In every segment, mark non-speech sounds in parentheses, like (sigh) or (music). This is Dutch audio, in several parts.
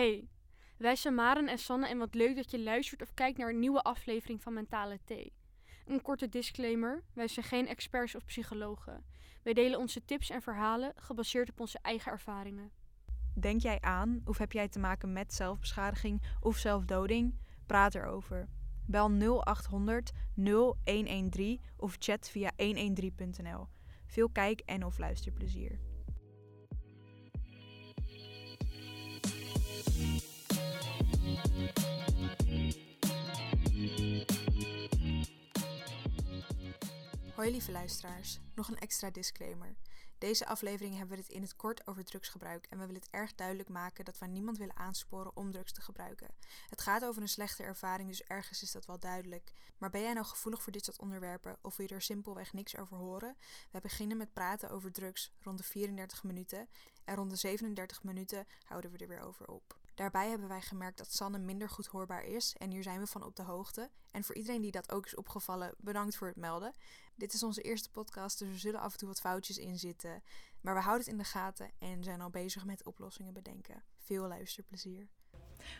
Hey, wij zijn Maren en Sanne en wat leuk dat je luistert of kijkt naar een nieuwe aflevering van Mentale Thee. Een korte disclaimer, wij zijn geen experts of psychologen. Wij delen onze tips en verhalen gebaseerd op onze eigen ervaringen. Denk jij aan of heb jij te maken met zelfbeschadiging of zelfdoding? Praat erover. Bel 0800 0113 of chat via 113.nl. Veel kijk- en of luisterplezier. Hoi lieve luisteraars, nog een extra disclaimer. Deze aflevering hebben we het in het kort over drugsgebruik en we willen het erg duidelijk maken dat we niemand willen aansporen om drugs te gebruiken. Het gaat over een slechte ervaring, dus ergens is dat wel duidelijk. Maar ben jij nou gevoelig voor dit soort onderwerpen of wil je er simpelweg niks over horen? We beginnen met praten over drugs rond de 34 minuten en rond de 37 minuten houden we er weer over op. Daarbij hebben wij gemerkt dat Sanne minder goed hoorbaar is en hier zijn we van op de hoogte. En voor iedereen die dat ook is opgevallen, bedankt voor het melden. Dit is onze eerste podcast, dus er zullen af en toe wat foutjes in zitten. Maar we houden het in de gaten en zijn al bezig met oplossingen bedenken. Veel luisterplezier.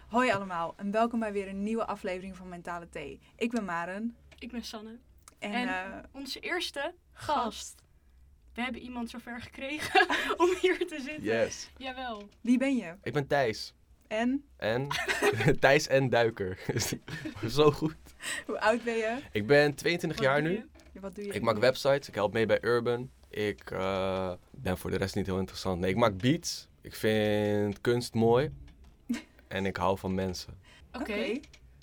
Hoi allemaal en welkom bij weer een nieuwe aflevering van Mentale Thee. Ik ben Maren. Ik ben Sanne. En, En- eh, Onze eerste gast. We hebben iemand zover gekregen (laughs) om hier te zitten. Yes. Jawel. wie ben je? Ik ben Thijs. En En (laughs) Thijs en Duiker. (laughs) Zo goed. hoe oud ben je? Ik ben 22 Wat jaar nu. Wat doe je? Ik maak websites. Ik help mee bij Urban. Ik eh, ben voor de rest niet heel interessant. Nee, ik maak beats. Ik vind kunst mooi. (laughs) En ik hou van mensen. Oké.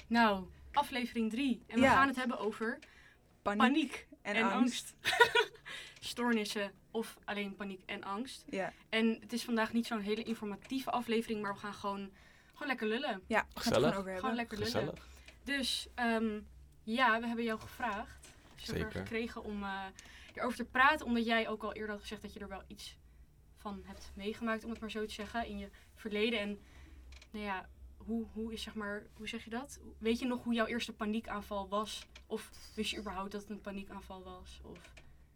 Nou, aflevering 3. En we Ja. gaan het hebben over Paniek, paniek en, en, angst. angst. Stoornissen of alleen paniek en angst. Ja, En het is vandaag niet zo'n hele informatieve aflevering, maar we gaan gewoon, gewoon lekker lullen. ja Gezellig. gewoon over. Gewoon lekker lullen. Gezellig. Dus ehm, ja, we hebben jou gevraagd. Zeker. gekregen om eh erover te praten. Omdat jij ook al eerder had gezegd dat je er wel iets van hebt meegemaakt, om het maar zo te zeggen, in je verleden. En nou ja, hoe, hoe is zeg maar, hoe zeg je dat? Weet je nog hoe jouw eerste paniekaanval was? Of wist je überhaupt dat het een paniekaanval was? Of...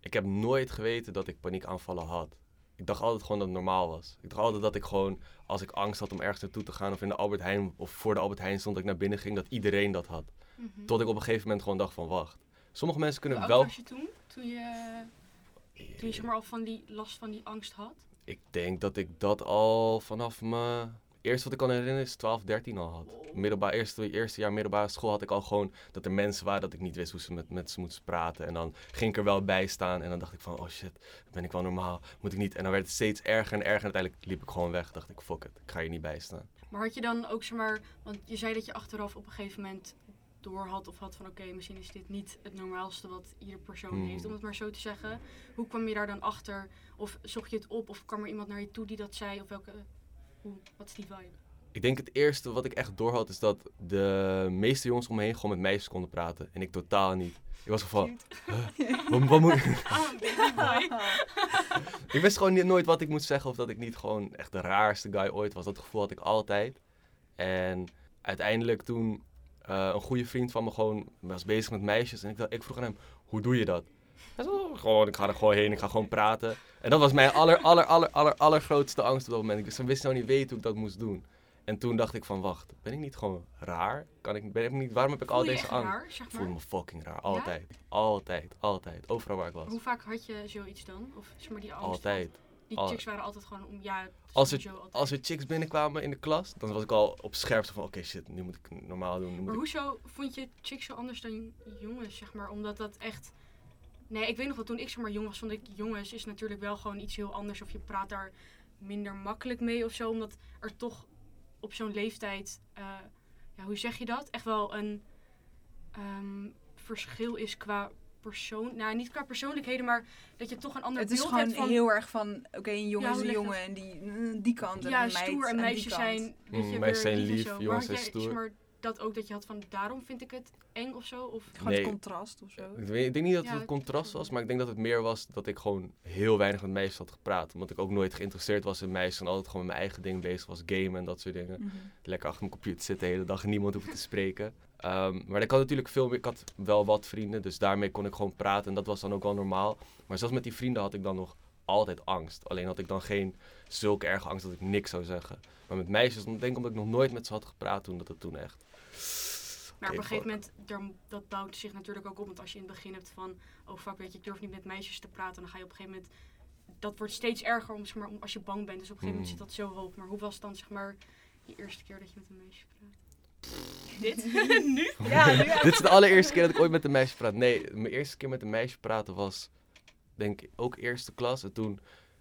Ik heb nooit geweten dat ik paniekaanvallen had. Ik dacht altijd gewoon dat het normaal was. Ik dacht altijd dat ik gewoon, als ik angst had om ergens naartoe te gaan... of in de Albert Heijn of voor de Albert Heijn stond, dat ik naar binnen ging... dat iedereen dat had. Mhm. Tot ik op een gegeven moment gewoon dacht van, wacht. Sommige mensen kunnen wel... was je toen? Toen je, toen je zeg maar, al van die last van die angst had? Ik denk dat ik dat al vanaf mijn... Eerst wat ik kan herinneren is 12, 13 al had. Middelbaar, eerste, eerste jaar middelbare school had ik al gewoon dat er mensen waren dat ik niet wist hoe ze met, met ze moesten praten. En dan ging ik er wel bij staan en dan dacht ik van, oh shit, ben ik wel normaal? Moet ik niet? En dan werd het steeds erger en erger en uiteindelijk liep ik gewoon weg. Dacht ik, fuck it, ik ga hier niet bij staan. Maar had je dan ook zeg maar, want je zei dat je achteraf op een gegeven moment door had of had van oké, misschien is dit niet het normaalste wat ieder persoon Hmm. heeft, om het maar zo te zeggen. Hoe kwam je daar dan achter? Of zocht je het op of kwam er iemand naar je toe die dat zei? Of welke, hoe, wat is die vibe? Ik denk het eerste wat ik echt door had is dat de meeste jongens om me heen gewoon met meisjes konden praten. En ik totaal niet. Ik was van, huh? wat, wat moet ik... (laughs) Ah. (laughs) Ik wist gewoon niet, nooit wat ik moest zeggen of dat ik niet gewoon echt de raarste guy ooit was. Dat gevoel had ik altijd. En uiteindelijk toen eh, een goede vriend van me gewoon was bezig met meisjes. En ik, dacht- ik vroeg aan hem, hoe doe je dat? "Oh, gewoon, ik ga er gewoon heen, ik ga gewoon praten. En dat was mijn aller, aller, aller, aller, allergrootste angst op dat moment. Ik wist nou niet weten hoe ik dat moest doen. En toen dacht ik van, wacht, ben ik niet gewoon raar? Kan ik, ben ik niet, waarom heb ik al Voel je deze angst? raar, zeg Ik voelde maar? me fucking raar, altijd. Altijd, altijd. Overal waar ik was. Hoe vaak had je zoiets dan? Of zeg maar die angst? Altijd. Die chicks waren altijd gewoon om, ja, Als er, altijd. als er chicks binnenkwamen in de klas, dan was ik al op scherpte van, oké shit, nu moet ik normaal doen. Nu moet Maar ik... hoezo vond je chicks zo anders dan jongens, zeg maar? Omdat dat echt... Nee, ik weet nog wel, toen ik zeg maar jong was, vond ik jongens is natuurlijk wel gewoon iets heel anders. Of je praat daar minder makkelijk mee of zo. Omdat er toch op zo'n leeftijd, eh, ja, hoe zeg je dat? Echt wel een ehm, verschil is qua persoon... Nou, niet qua persoonlijkheden, maar dat je toch een ander Het is beeld gewoon hebt van... heel erg van, oké, een jongen Ja, is een jongen en die, mm, die kant en ja, een meid stoer en meisjes zijn, weet je, Mm, meisjes zijn lief en jongens zijn stoer. maar dat ook dat je had van daarom vind ik het eng of zo? Of Gewoon Nee. het contrast of zo. Ik, weet, ik denk niet dat Ja, het het een contrast was, maar ik denk dat het meer was dat ik gewoon heel weinig met meisjes had gepraat. Omdat ik ook nooit geïnteresseerd was in meisjes en altijd gewoon met mijn eigen ding bezig was, gamen en dat soort dingen. Mhm. Lekker achter mijn computer zitten de hele dag en niemand hoeven te spreken. (laughs) Ehm, maar ik had natuurlijk veel meer, ik had wel wat vrienden, dus daarmee kon ik gewoon praten en dat was dan ook wel normaal. Maar zelfs met die vrienden had ik dan nog altijd angst. Alleen had ik dan geen zulke erge angst dat ik niks zou zeggen. Maar met meisjes, denk ik omdat ik nog nooit met ze had gepraat toen, dat het toen echt... Maar op een gegeven fuck. moment, er, dat bouwt zich natuurlijk ook op. Want als je in het begin hebt van, oh fuck, weet je, ik durf niet met meisjes te praten. Dan ga je op een gegeven moment, dat wordt steeds erger om, zeg maar, om, als je bang bent. Dus op een gegeven moment Hmm. zit dat zo hoog. Maar hoe was het dan, zeg maar, die eerste keer dat je met een meisje praat? Dit? (laughs) nu? (laughs) Ja, nu Dit is de allereerste keer dat ik ooit met een meisje praat. Nee, mijn eerste keer met een meisje praten was, denk ik, ook eerste klas. En toen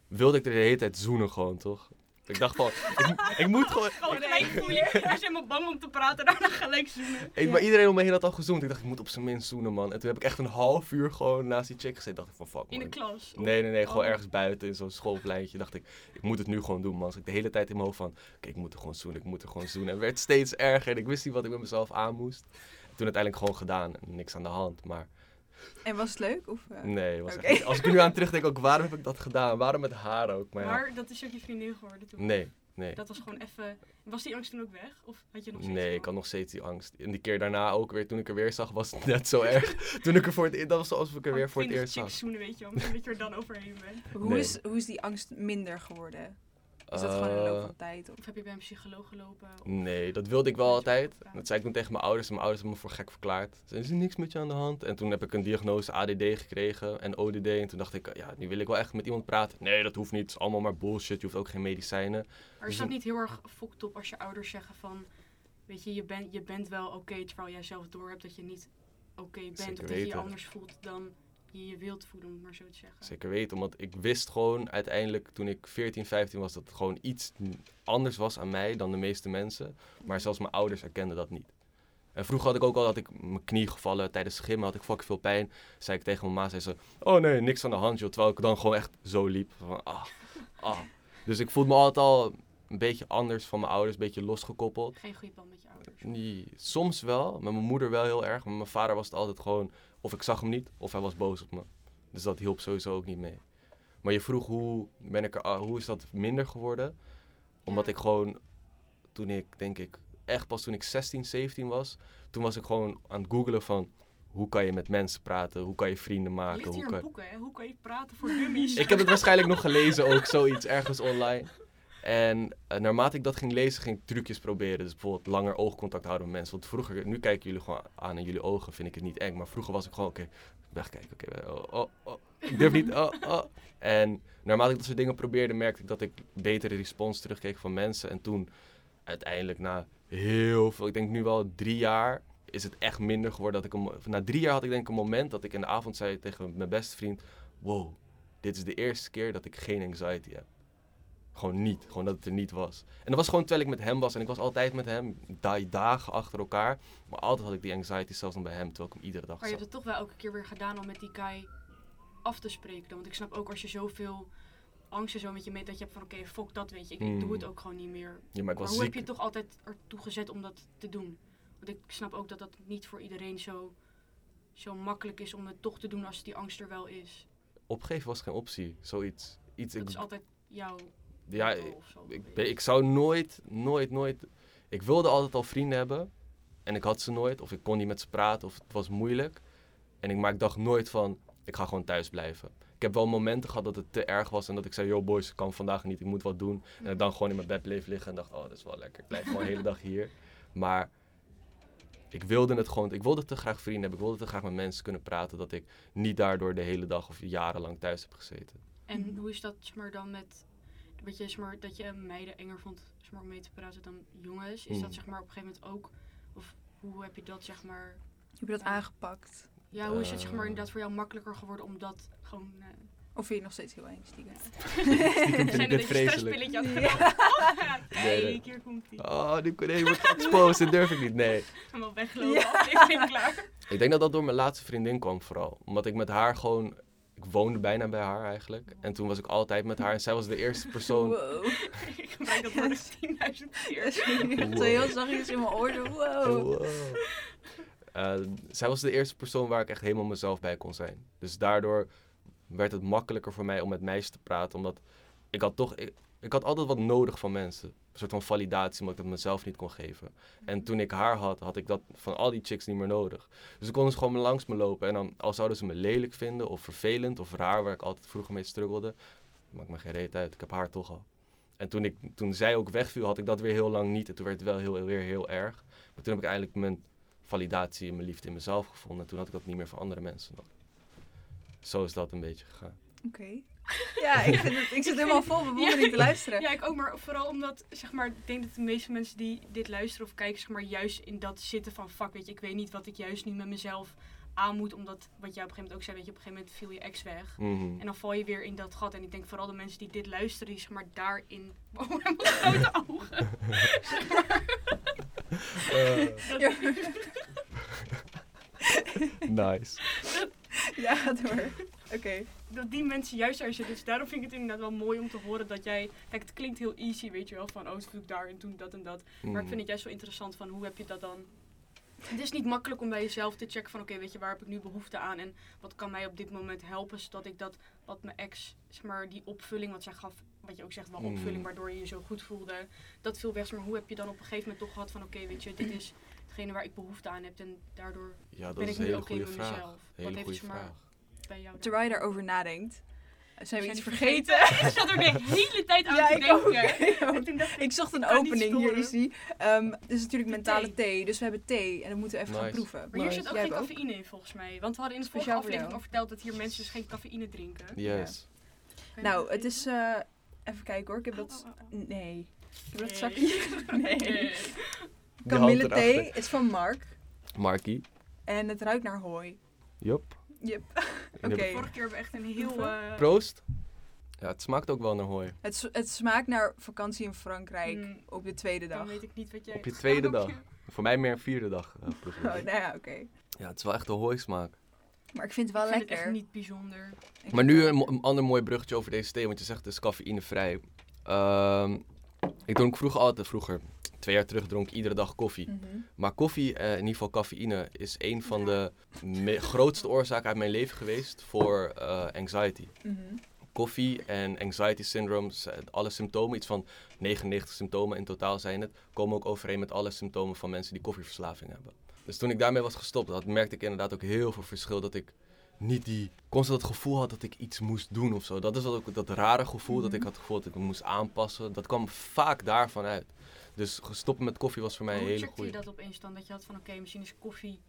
wilde ik er de hele tijd zoenen gewoon, toch? Ik dacht van, ik, ik moet gewoon... (laughs) Gewoon gelijk voelen. (laughs) Hij is helemaal bang om te praten, daarna gelijk zoenen. Ik, maar iedereen om me heen had al gezoend. Ik dacht, ik moet op zijn minst zoenen, man. En toen heb ik echt een half uur gewoon naast die chick gezeten. dacht ik van, fuck, In de klas. Nee, nee, nee. Gewoon Oh. ergens buiten in zo'n schoolpleintje. Dacht ik, ik moet het nu gewoon doen, man. Dus ik de hele tijd in mijn hoofd van, oké, ik moet er gewoon zoenen, ik moet er gewoon zoenen. En het werd steeds erger en ik wist niet wat ik met mezelf aan moest. En toen uiteindelijk gewoon gedaan en niks aan de hand. Maar En was het leuk? Of, eh? nee, was echt als ik er nu aan terugdenk, ook waarom heb ik dat gedaan? Waarom met haar ook? Maar ja, Maar dat is ook je vriendin geworden toen. nee, nee. Dat was gewoon even... Was die angst toen ook weg? Of had je nog steeds Nee, ik had nog steeds die angst. En die keer daarna ook weer, toen ik er weer zag, was het net zo (laughs) erg. toen ik er voor het eerst, dat was alsof ik er weer voor het eerst zag. zoenen, weet je wel. Misschien dat je er dan overheen bent. Hoe, Nee. is, hoe is die angst minder geworden? Is dat gewoon in de loop Eh, van tijd? Of? Heb je bij een psycholoog gelopen? Of- Nee, dat wilde ik wel altijd. Dat zei ik toen tegen mijn ouders en mijn ouders hebben me voor gek verklaard. Ze Er is niks met je aan de hand. En toen heb ik een diagnose ADD gekregen en ODD. En toen dacht ik, ja, nu wil ik wel echt met iemand praten. Nee, dat hoeft niet. Het is allemaal maar bullshit. Je hoeft ook geen medicijnen. Maar Dus is dat een- niet heel erg fokt op als je ouders zeggen van... Weet je, je, bent je bent wel oké, terwijl jij zelf doorhebt dat je niet oké bent. Zeker of dat je je anders voelt dan je je wilt voelen, om het maar zo te zeggen. Zeker weten, want ik wist gewoon uiteindelijk toen ik 14, 15 was... dat het gewoon iets anders was aan mij dan de meeste mensen. Maar zelfs mijn ouders erkenden dat niet. En vroeger had ik ook al dat ik mijn knie gevallen tijdens gym, had ik fucking veel pijn. Zei ik tegen mijn ma, zei ze, oh nee, niks aan de hand joh. Terwijl ik dan gewoon echt zo liep. Van, ah, ah. Dus ik voelde me altijd al een beetje anders van mijn ouders, een beetje losgekoppeld. Geen goede band met je ouders. Nee, soms wel, met mijn moeder wel heel erg. Maar mijn vader was het altijd gewoon, of ik zag hem niet, of hij was boos op me. Dus dat hielp sowieso ook niet mee. Maar je vroeg hoe, ben ik er, hoe is dat minder geworden? Omdat ik gewoon, toen ik denk ik, echt pas toen ik 16, 17 was, toen was ik gewoon aan het googelen van hoe kan je met mensen praten, hoe kan je vrienden maken. ligt Hoe kan... een boek, hè? Hoe kan je praten voor dummies? (laughs) Ik heb het waarschijnlijk nog gelezen ook, zoiets, ergens online. En eh, naarmate ik dat ging lezen, ging ik trucjes proberen. Dus bijvoorbeeld langer oogcontact houden met mensen. Want vroeger, nu kijken jullie gewoon aan in jullie ogen, vind ik het niet eng. Maar vroeger was ik gewoon, oké, wegkijken, oké, oh, oh, oh, ik durf niet, oh, oh. En naarmate ik dat soort dingen probeerde, merkte ik dat ik betere respons terugkeek van mensen. En toen, uiteindelijk na heel veel, ik denk nu wel drie jaar, is het echt minder geworden. Dat ik na drie jaar had ik denk een moment dat ik in de avond zei tegen mijn beste vriend, wow, dit is de eerste keer dat ik geen anxiety heb. Gewoon niet. Gewoon dat het er niet was. En dat was gewoon terwijl ik met hem was. En ik was altijd met hem, da- dagen achter elkaar. Maar altijd had ik die anxiety, zelfs nog bij hem, terwijl ik hem iedere dag Maar je hebt het toch wel elke keer weer gedaan om met die guy af te spreken. dan. Want ik snap ook als je zoveel angst en zo met je meet, dat je hebt van oké, fuck dat weet je. Ik, ik doe het Mm. ook gewoon niet meer. Ja, maar ik Maar was hoe heb je toch altijd ertoe gezet om dat te doen? Want ik snap ook dat dat niet voor iedereen zo, zo makkelijk is om het toch te doen als die angst er wel is. Opgeven was geen optie. Zoiets. Iets, Dat ik, is altijd jouw ja, ik, ik, zou nooit, nooit, nooit... Ik wilde altijd al vrienden hebben. En ik had ze nooit. Of ik kon niet met ze praten. Of het was moeilijk. En ik, maar ik dacht nooit van, ik ga gewoon thuis blijven. Ik heb wel momenten gehad dat het te erg was. En dat ik zei, yo boys, ik kan vandaag niet. Ik moet wat doen. En dan gewoon in mijn bed bleef liggen. En dacht, oh, dat is wel lekker. Ik blijf gewoon de hele dag hier. Maar ik wilde het gewoon... Ik wilde te graag vrienden hebben. Ik wilde te graag met mensen kunnen praten. Dat ik niet daardoor de hele dag of jarenlang thuis heb gezeten. En hoe is dat maar, dan met, weet je, zeg maar, dat je meiden enger vond zeg maar, om mee te praten dan jongens? Is dat Mm. zeg maar, op een gegeven moment ook, of hoe heb je dat zeg maar, Heb je dat aangepakt? ja, hoe is het zeg maar, Eh. inderdaad voor jou makkelijker geworden om dat gewoon... eh, Of vind je het nog steeds heel eng, (laughs) stiekem? vind ik (laughs) zijn er dit dat je vreselijk. stresspilletje had Ja. genomen? Kijk, (laughs) Nee, nee. hier komt ie. Oh, die nee, wordt exposed. Dat durf ik niet. Nee. Helemaal weggelopen, Ja. aflevering klaar. Ik denk dat dat door mijn laatste vriendin kwam vooral. Omdat ik met haar gewoon... Ik woonde bijna bij haar eigenlijk. En toen was ik altijd met haar. En zij was de eerste persoon... Wow. (laughs) Ik gebruik dat woord echt 10.000 keer. Zo heel zachtjes in mijn oor. zo, Wow. Wow. Eh, zij was de eerste persoon waar ik echt helemaal mezelf bij kon zijn. Dus daardoor werd het makkelijker voor mij om met meisjes te praten. Omdat ik had toch... Ik, ik had altijd wat nodig van mensen. Een soort van validatie, omdat ik dat mezelf niet kon geven. En toen ik haar had, had ik dat van al die chicks niet meer nodig. Dus ik kon dus gewoon langs me lopen. En dan, al zouden ze me lelijk vinden, of vervelend, of raar, waar ik altijd vroeger mee struggelde. Maakt me geen reet uit, ik heb haar toch al. En toen, ik, toen zij ook wegviel, had ik dat weer heel lang niet. En toen werd het wel heel, weer heel erg. Maar toen heb ik eigenlijk mijn validatie en mijn liefde in mezelf gevonden. En toen had ik dat niet meer voor andere mensen. Zo is dat een beetje gegaan. Oké. (laughs) Ja, ik, vind het, ik zit helemaal vol bewondering te luisteren. (laughs) Ja, ik ook, maar vooral omdat, zeg maar, ik denk dat de meeste mensen die dit luisteren of kijken, zeg maar, juist in dat zitten van, fuck, weet je, ik weet niet wat ik juist nu met mezelf aan moet, omdat, wat jij op een gegeven moment ook zei, weet je, op een gegeven moment viel je ex weg. Mhm. En dan val je weer in dat gat. En ik denk vooral de mensen die dit luisteren, die zeg maar daarin... (laughs) Oh, mijn grote ogen. Zeg maar, Eh, Ja, nice. ja door. Oké. dat die mensen juist daar zitten. Dus daarom vind ik het inderdaad wel mooi om te horen dat jij... Kijk, het klinkt heel easy, weet je wel, van oh, doe ik daar en toen dat en dat. Maar ik Mhm. vind het juist wel interessant van hoe heb je dat dan... Het is niet makkelijk om bij jezelf te checken van oké, weet je, waar heb ik nu behoefte aan en wat kan mij op dit moment helpen, zodat ik dat, wat mijn ex, zeg maar, die opvulling, wat zij gaf, wat je ook zegt, wel Mm. opvulling, waardoor je je zo goed voelde, dat viel weg. Maar hoe heb je dan op een gegeven moment toch gehad van oké, weet je, dit is hetgene waar ik behoefte aan heb en daardoor Ja, dat ben is ik nu oké goede met vraag. mezelf. Hele wat heeft maar vraag. Bij jou Terwijl je daarover nadenkt, zijn we Zijn iets die vergeten. ik zat er de hele tijd aan Ja, te ik ook. (laughs) denken. Ik zocht een opening, is die. Ehm het is natuurlijk De mentale thee. thee. dus we hebben thee en dan moeten we even gaan proeven. Maar hier Nice. zit ook Jij geen ook? cafeïne in volgens mij. Want we hadden in de vorige Speciaal voor aflevering jou. al verteld dat hier mensen dus geen cafeïne drinken. Yes. Nou, dat het is... even? eh, even kijken hoor, ik heb dat... Oh, oh, oh. Nee. Ik heb dat Nee. zakje... (laughs) Nee. Die hand Kamille thee is van Mark. Markie. En het ruikt naar hooi. Yup. Yep. (laughs) Oké. Vorige keer hebben we echt een heel... eh, Proost. Ja, het smaakt ook wel naar hooi. Het, het smaakt naar vakantie in Frankrijk Mm. op de tweede Dan dag. weet ik niet wat jij... Op je tweede (laughs) dag. Voor mij meer een vierde dag. eh, ik. Oh, nou ja, oké. Ja, het is wel echt een hooismaak. Maar ik vind het wel Ik vind het lekker. echt niet bijzonder. Ik Maar nu een, ander mooi bruggetje over deze thee, want je zegt het is cafeïnevrij. Ehm ik dronk vroeger altijd, vroeger, twee jaar terug dronk ik iedere dag koffie. Mhm. Maar koffie, eh, in ieder geval cafeïne, is een van de grootste oorzaken uit mijn leven geweest voor eh, anxiety. Mhm. Koffie en anxiety syndrome, z- alle symptomen, iets van 99 symptomen in totaal zijn het, komen ook overeen met alle symptomen van mensen die koffieverslaving hebben. Dus toen ik daarmee was gestopt, dat merkte ik inderdaad ook heel veel verschil. Dat ik niet die constant het gevoel had dat ik iets moest doen of zo. Dat is ook dat rare gevoel, dat ik Mhm. had het gevoel dat ik me moest aanpassen. Dat kwam vaak daarvan uit. Dus stoppen met koffie was voor mij een Hoe hele checkte je goede. dat opeens dan? Dat je had van oké, misschien is koffie...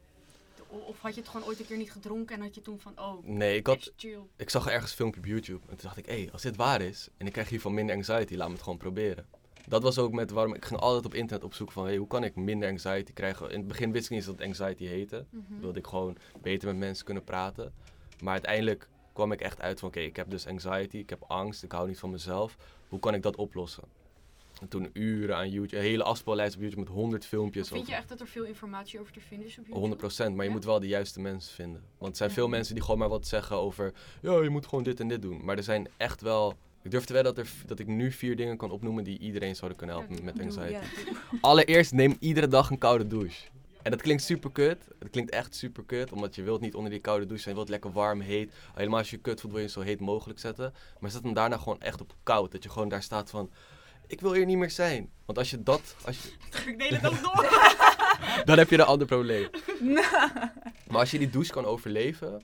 Of had je het gewoon ooit een keer niet gedronken en had je toen van oh, Nee, ik, had, chill. ik zag ergens een filmpje op YouTube. En toen dacht ik, hé, hey, als dit waar is en ik krijg hiervan minder anxiety, laat me het gewoon proberen. Dat was ook met waarom ik ging altijd op internet opzoeken van, hey, hoe kan ik minder anxiety krijgen? In het begin wist ik niet eens dat het anxiety heette. Mhm. wilde ik gewoon beter met mensen kunnen praten. Maar uiteindelijk kwam ik echt uit van, oké, ik heb dus anxiety, ik heb angst, ik hou niet van mezelf. Hoe kan ik dat oplossen? En toen uren aan YouTube, een hele afspeellijst op YouTube met 100 filmpjes. Vind je echt dat er veel informatie over te vinden is op YouTube? 100%, maar je Ja? moet wel de juiste mensen vinden. Want er zijn veel Mhm. mensen die gewoon maar wat zeggen over, ja, je moet gewoon dit en dit doen. Maar er zijn echt wel, ik durf te wedden dat, er, dat ik nu vier dingen kan opnoemen die iedereen zouden kunnen helpen met anxiety. (laughs) Allereerst neem iedere dag een koude douche. En dat klinkt super kut. Het klinkt echt super kut, omdat je wilt niet onder die koude douche zijn. Je wilt lekker warm, heet. Helemaal als je kut voelt, wil je zo heet mogelijk zetten. Maar zet hem daarna gewoon echt op koud. Dat je gewoon daar staat van, ik wil hier niet meer zijn. Want als je dat, als je, (laughs) Ik deel het ook door. (laughs) dan heb je een ander probleem. Maar als je die douche kan overleven,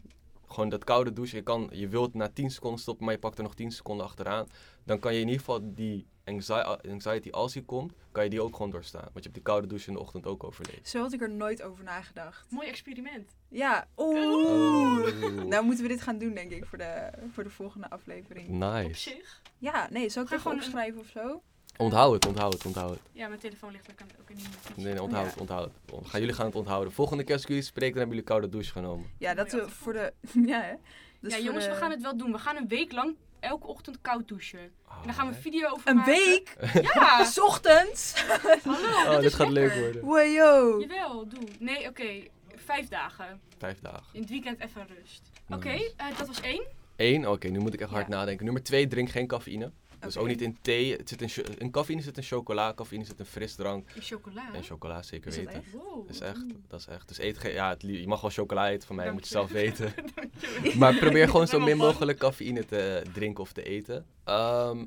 gewoon dat koude douche, je, kan, je wilt na 10 seconden stoppen, maar je pakt er nog 10 seconden achteraan. Dan kan je in ieder geval die anxi- anxiety, als die komt, kan je die ook gewoon doorstaan. Want je hebt die koude douche in de ochtend ook overleefd. Zo had ik er nooit over nagedacht. Mooi experiment. Ja, oeh. Oeh. Nou moeten we dit gaan doen, denk ik, voor de, voor de volgende aflevering. Op Nice. zich. Ja, nee, zal ik Ga gewoon een- opschrijven of zo? Onthoud het, onthoud het, onthoud het. Ja, mijn telefoon ligt ook, aan, ook in die notities. Nee, nee, onthoud Ja. het, onthoud het. Gaan jullie gaan het onthouden. Volgende keer als ik jullie spreek, dan hebben jullie koude douche genomen. Ja, dat we voor de... (laughs) Ja, hè? Dus ja, jongens, de- we gaan het wel doen. We gaan een week lang elke ochtend koud douchen. En dan gaan we een video over Een maken. week? (laughs) Ja! (laughs) S ochtends? Hallo, Oh, dat dit gaat leuk lekker. worden. Wajo. Jawel, doe. Nee, oké. Vijf dagen. Vijf dagen. In het weekend even rust. Oké, eh, dat was één. Eén, oké, nu moet ik echt hard Ja. nadenken. Nummer twee, drink geen cafeïne. Dus ook niet in thee. Het zit in, in cafeïne zit in chocola, cafeïne zit in frisdrank. In chocola. En chocola, zeker weten. echt? Wow. Dat is echt, dat is echt. Dus eet geen, ja, het, je mag wel chocola eten van mij, Dank moet je zelf weten. (laughs) (laughs) Maar probeer gewoon zo min mogelijk cafeïne te drinken of te eten. Ehm,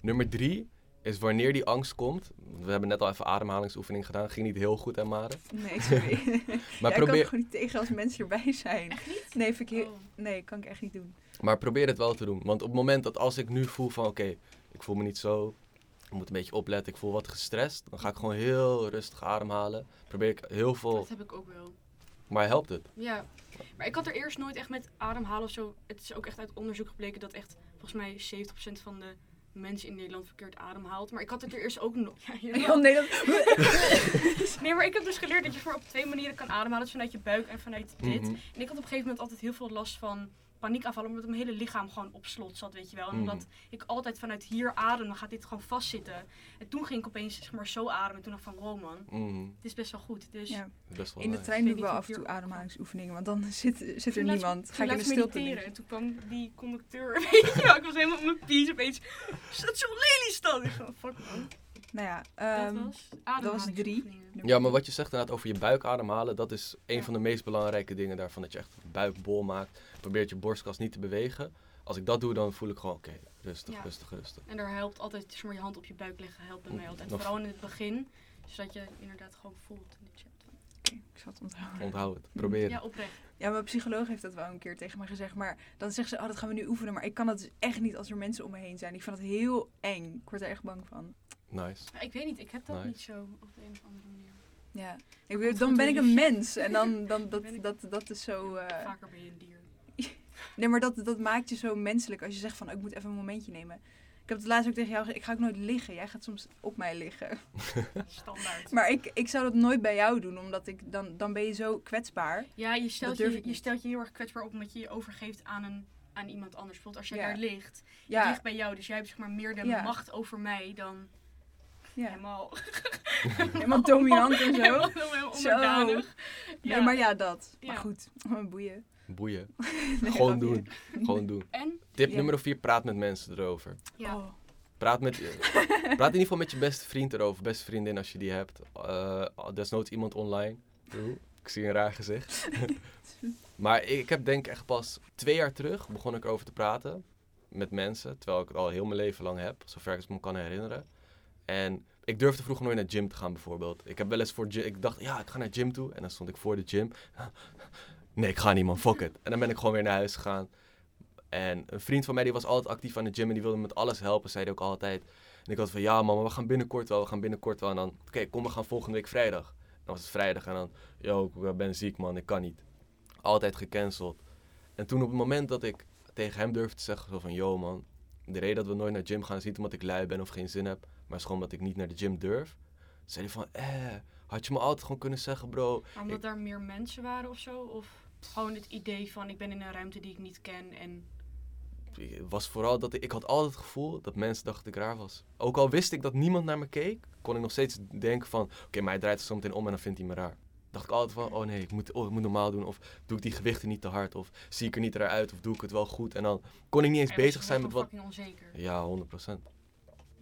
nummer drie is wanneer die angst komt. We hebben net al even ademhalingsoefening gedaan. Ging niet heel goed, hè, Mare? Nee, sorry. (laughs) Maar ja, Ik kan probeer, gewoon niet tegen als mensen erbij zijn. Echt niet? Nee, heel- Oh. nee, kan ik echt niet doen. Maar probeer het wel te doen. Want op het moment dat als ik nu voel van oké, ik voel me niet zo, ik moet een beetje opletten, ik voel wat gestrest, dan ga ik gewoon heel rustig ademhalen. Probeer ik heel veel, Dat heb ik ook wel. maar helpt het? Ja, maar ik had er eerst nooit echt met ademhalen of zo. Het is ook echt uit onderzoek gebleken dat echt volgens mij 70% van de mensen in Nederland verkeerd ademhaalt. Maar ik had het er eerst ook nog. Ja, jawel. Oh, nee, dat... (laughs) Nee, maar ik heb dus geleerd dat je voor op twee manieren kan ademhalen. Dus vanuit je buik en vanuit dit. Mhm. En ik had op een gegeven moment altijd heel veel last van paniekaanvallen. Omdat mijn hele lichaam gewoon op slot zat, weet je wel. En Mhm. omdat ik altijd vanuit hier adem, dan gaat dit gewoon vastzitten. En toen ging ik opeens zeg maar zo ademen. En toen dacht ik van, wow man, Mhm. het is best wel goed. Dus Ja. Best wel In de nice. trein doe Ik wel af en toe ademhalingsoefeningen, want dan (laughs) zit, zit er niemand. Ga ik in de ik stilte mediteren. En toen kwam die conducteur, (laughs) weet je wel. Ik was helemaal op mijn pies opeens. Station Lelystad. Ik van, fuck man. Nou ja, Dat ehm, was drie. ademhalingsoefeningen. Ja, maar wat je zegt inderdaad over je buik ademhalen, dat is een Ja. van de meest belangrijke dingen daarvan. Dat je echt buikbol maakt. Probeert je borstkas niet te bewegen. Als ik dat doe, dan voel ik gewoon, oké, rustig, Ja. rustig, rustig. En daar helpt altijd, zeg maar, je hand op je buik leggen helpt bij mij altijd. Nog- Vooral in het begin. Zodat je inderdaad gewoon voelt in de chat. oké, ik zal het onthouden. Onthoud het, probeer Ja, het. oprecht. Ja, mijn psycholoog heeft dat wel een keer tegen mij gezegd. Maar dan zegt ze, oh, dat gaan we nu oefenen. Maar ik kan dat dus echt niet als er mensen om me heen zijn. Ik vind het heel eng. Ik word er echt bang van. Nice. Ik weet niet, ik heb dat Nice. niet zo op de een of andere manier. Ja. Ik dan ben ik een mens. En dan, (laughs) dan dat, dat, dat is zo... (laughs) eh, Vaker ben je een dier. (laughs) Nee, maar dat, dat maakt je zo menselijk als je zegt van, oh, ik moet even een momentje nemen. Ik heb het laatst ook tegen jou gezegd, ik ga ook nooit liggen. Jij gaat soms op mij liggen. Standaard. Maar ik, ik zou dat nooit bij jou doen, omdat ik, dan, dan ben je zo kwetsbaar. ja, je stelt, je, je stelt je heel erg kwetsbaar op omdat je je overgeeft aan, een, aan iemand anders. Bijvoorbeeld als jij Ja. daar ligt. Ja, ligt bij jou, dus jij hebt zeg maar meer de Ja. macht over mij dan ja. helemaal... (laughs) helemaal dominant en zo. (laughs) helemaal, helemaal Zo. onderdanig. Nee, maar ja, dat. Ja. Maar goed, boeien. Boeien. (laughs) Nee, Gewoon doen. Gewoon doen. En? Tip Ja. nummer vier, praat met mensen erover. Ja. Oh. Praat, met, praat in ieder geval met je beste vriend erover, beste vriendin als je die hebt. Eh desnoods iemand online. Ik zie een raar gezicht. maar ik heb denk ik echt pas twee jaar terug begon ik erover te praten met mensen. Terwijl ik het al heel mijn leven lang heb, zover ik het me kan herinneren. En ik durfde vroeger nooit naar de gym te gaan bijvoorbeeld. Ik heb wel eens voor gy- ik dacht, ja, ik ga naar de gym toe. En dan stond ik voor de gym. (laughs) Nee, ik ga niet man, fuck it. En dan ben ik gewoon weer naar huis gegaan. En een vriend van mij die was altijd actief aan de gym en die wilde me met alles helpen, zei hij ook altijd. En ik had van, ja man, we gaan binnenkort wel, we gaan binnenkort wel. En dan, oké, kom, we gaan volgende week vrijdag. Dan was het vrijdag en dan, yo, ik ben ziek man, ik kan niet. Altijd gecanceld. En toen op het moment dat ik tegen hem durfde te zeggen, zo van, yo man, de reden dat we nooit naar de gym gaan is niet omdat ik lui ben of geen zin heb, maar is gewoon omdat ik niet naar de gym durf. Zei hij van, eh, had je me altijd gewoon kunnen zeggen, bro, Maar omdat Ik- daar meer mensen waren of zo? Of gewoon het idee van ik ben in een ruimte die ik niet ken en... Het was vooral dat ik, ik had altijd het gevoel dat mensen dachten dat ik raar was. Ook al wist ik dat niemand naar me keek, kon ik nog steeds denken van, oké, maar hij draait zo meteen om en dan vindt hij me raar. Dacht ik altijd van, oh nee, ik moet, oh, ik moet normaal doen. Of doe ik die gewichten niet te hard. Of zie ik er niet eruit. Of doe ik het wel goed. En dan kon ik niet eens bezig zijn met wat... onzeker. Ja, 100 procent.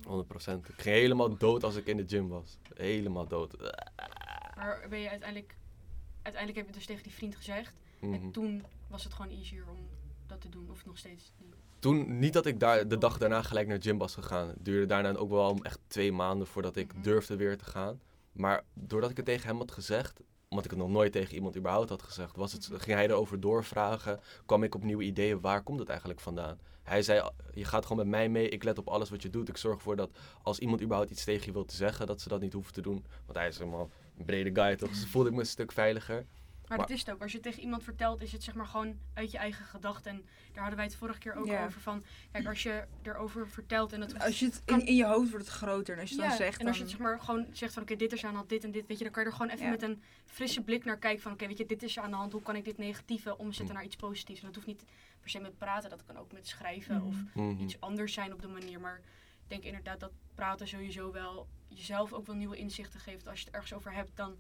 100 procent. Ik ging helemaal dood als ik in de gym was. Helemaal dood. Maar ben je uiteindelijk... Uiteindelijk heb je het dus tegen die vriend gezegd. Mhm. En toen was het gewoon easier om dat te doen. Of nog steeds niet. Toen, niet dat ik daar de dag daarna gelijk naar de gym was gegaan. Het duurde daarna ook wel echt twee maanden voordat ik Mhm. durfde weer te gaan. Maar doordat ik het tegen hem had gezegd, omdat ik het nog nooit tegen iemand überhaupt had gezegd, was het, Mhm. ging hij erover doorvragen. Kwam ik op nieuwe ideeën, waar komt het eigenlijk vandaan? Hij zei, je gaat gewoon met mij mee, ik let op alles wat je doet. Ik zorg ervoor dat als iemand überhaupt iets tegen je wil te zeggen, dat ze dat niet hoeven te doen. Want hij is helemaal een brede guy toch, dus voelde ik me een stuk veiliger. Maar, Maar- dat is het ook. Als je het tegen iemand vertelt, is het zeg maar gewoon uit je eigen gedachten. En daar hadden wij het vorige keer ook over van... Kijk, als je erover vertelt en dat... Als je het Kan- in, in je hoofd wordt het groter. En als je Ja, dan zegt, en als je dan... het zeg maar gewoon zegt van oké, dit is aan de hand, dit en dit, weet je, dan kan je er gewoon even met een frisse blik naar kijken van oké, weet je, dit is aan de hand, hoe kan ik dit negatieve omzetten Hm. naar iets positiefs? En dat hoeft niet per se met praten, dat kan ook met schrijven Mhm. of Mhm. iets anders zijn op de manier. Maar ik denk inderdaad dat praten sowieso wel jezelf ook wel nieuwe inzichten geeft. Als je het ergens over hebt, dan...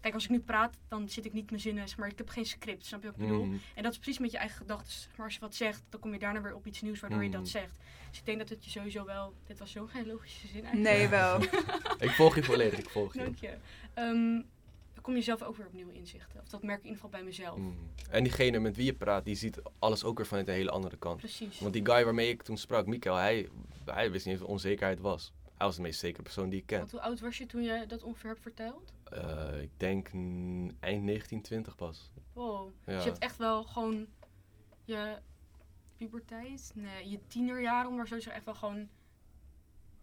Kijk, als ik nu praat, dan zit ik niet mijn zinnen, zeg maar ik heb geen script, snap je wat ik bedoel? Mhm. En dat is precies met je eigen gedachten. Zeg Maar als je wat zegt, dan kom je daarna weer op iets nieuws waardoor je Mhm. dat zegt. Dus ik denk dat het je sowieso wel... Dit was zo geen logische zin eigenlijk. Nee, wel. (laughs) Ik volg je volledig, ik volg je. Dank je. Ehm, dan kom je zelf ook weer op nieuwe inzichten. Of dat merk ik in ieder geval bij mezelf. Mhm. En diegene met wie je praat, die ziet alles ook weer vanuit een hele andere kant. Precies. Want die guy waarmee ik toen sprak, Mikael, hij, hij wist niet eens wat onzekerheid was. Hij was de meest zekere persoon die ik ken. Want hoe oud was je toen je dat ongeveer hebt verteld? Eh, ik denk mm, eind 1920 pas. Wow. Ja. Dus je hebt echt wel gewoon je puberteit. Nee, je tienerjaren, om maar zeggen, echt wel gewoon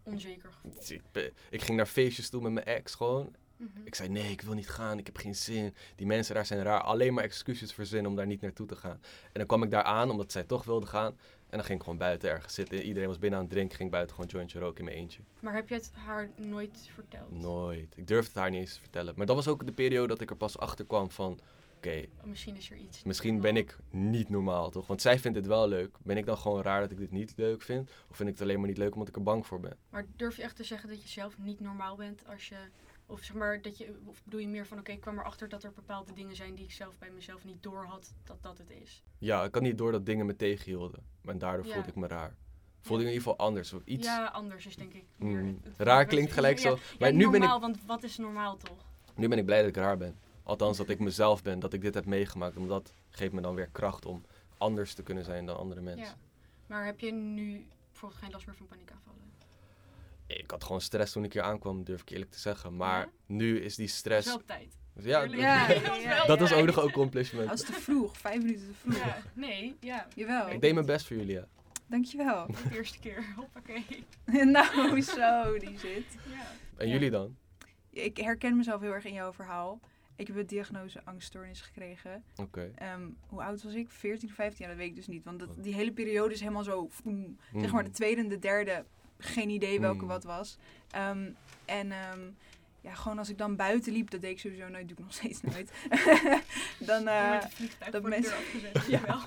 onzeker gevoeld. Ik, ik ging naar feestjes toe met mijn ex gewoon. Mhm. Ik zei nee, ik wil niet gaan, ik heb geen zin. Die mensen daar zijn raar. Alleen maar excuses verzinnen om daar niet naartoe te gaan. En dan kwam ik daar aan, omdat zij toch wilde gaan. En dan ging ik gewoon buiten ergens zitten. Iedereen was binnen aan het drinken, ging buiten gewoon jointje roken in mijn eentje. Maar heb je het haar nooit verteld? Nooit. Ik durfde het haar niet eens te vertellen. Maar dat was ook de periode dat ik er pas achter kwam van... Oké, Oh, Misschien is er iets. misschien ben ik niet normaal, toch? Want zij vindt het wel leuk. Ben ik dan gewoon raar dat ik dit niet leuk vind? Of vind ik het alleen maar niet leuk omdat ik er bang voor ben? Maar durf je echt te zeggen dat je zelf niet normaal bent als je. Of zeg maar dat je. Of bedoel je meer van oké, ik kwam erachter dat er bepaalde dingen zijn die ik zelf bij mezelf niet door had dat dat het is. Ja, ik had niet door dat dingen me tegenhielden. En daardoor Ja. voelde ik me raar. Voelde ik in ieder geval anders. Of iets. Ja, anders is denk ik. Meer Mm. het- Raar klinkt gelijk zo. ja, Maar nu ben ik- normaal, want wat is normaal toch? Nu ben ik blij dat ik raar ben. Althans, dat ik mezelf ben, dat ik dit heb meegemaakt. Omdat dat geeft me dan weer kracht om anders te kunnen zijn dan andere mensen. Ja. Maar heb je nu bijvoorbeeld geen last meer van paniekaanvallen? Ik had gewoon stress toen ik hier aankwam, durf ik eerlijk te zeggen. Maar Ja? nu is die stress... Wel op tijd. Ja. Ja, Dat was ja, (laughs) dat was op ook nog een accomplishment. Als te vroeg, vijf minuten te vroeg. Ja, nee, ja. Jawel. Ik deed mijn best voor jullie, ja. Dankjewel. De eerste keer. Hoppakee. (laughs) nou, zo, die zit. Ja. En jullie dan? Ik herken mezelf heel erg in jouw verhaal. Ik heb de diagnose angststoornis gekregen. Oké. Ehm, hoe oud was ik? 14, 15? Ja, dat weet ik dus niet. Want dat, die hele periode is helemaal zo... voem. Zeg maar de tweede en de derde, geen idee welke Mm. wat was. Ehm, en ehm, ja, gewoon als ik dan buiten liep, dat deed ik sowieso nooit, doe ik nog steeds nooit. (laughs) dan, eh, dat mensen-. (laughs) (laughs) Ja.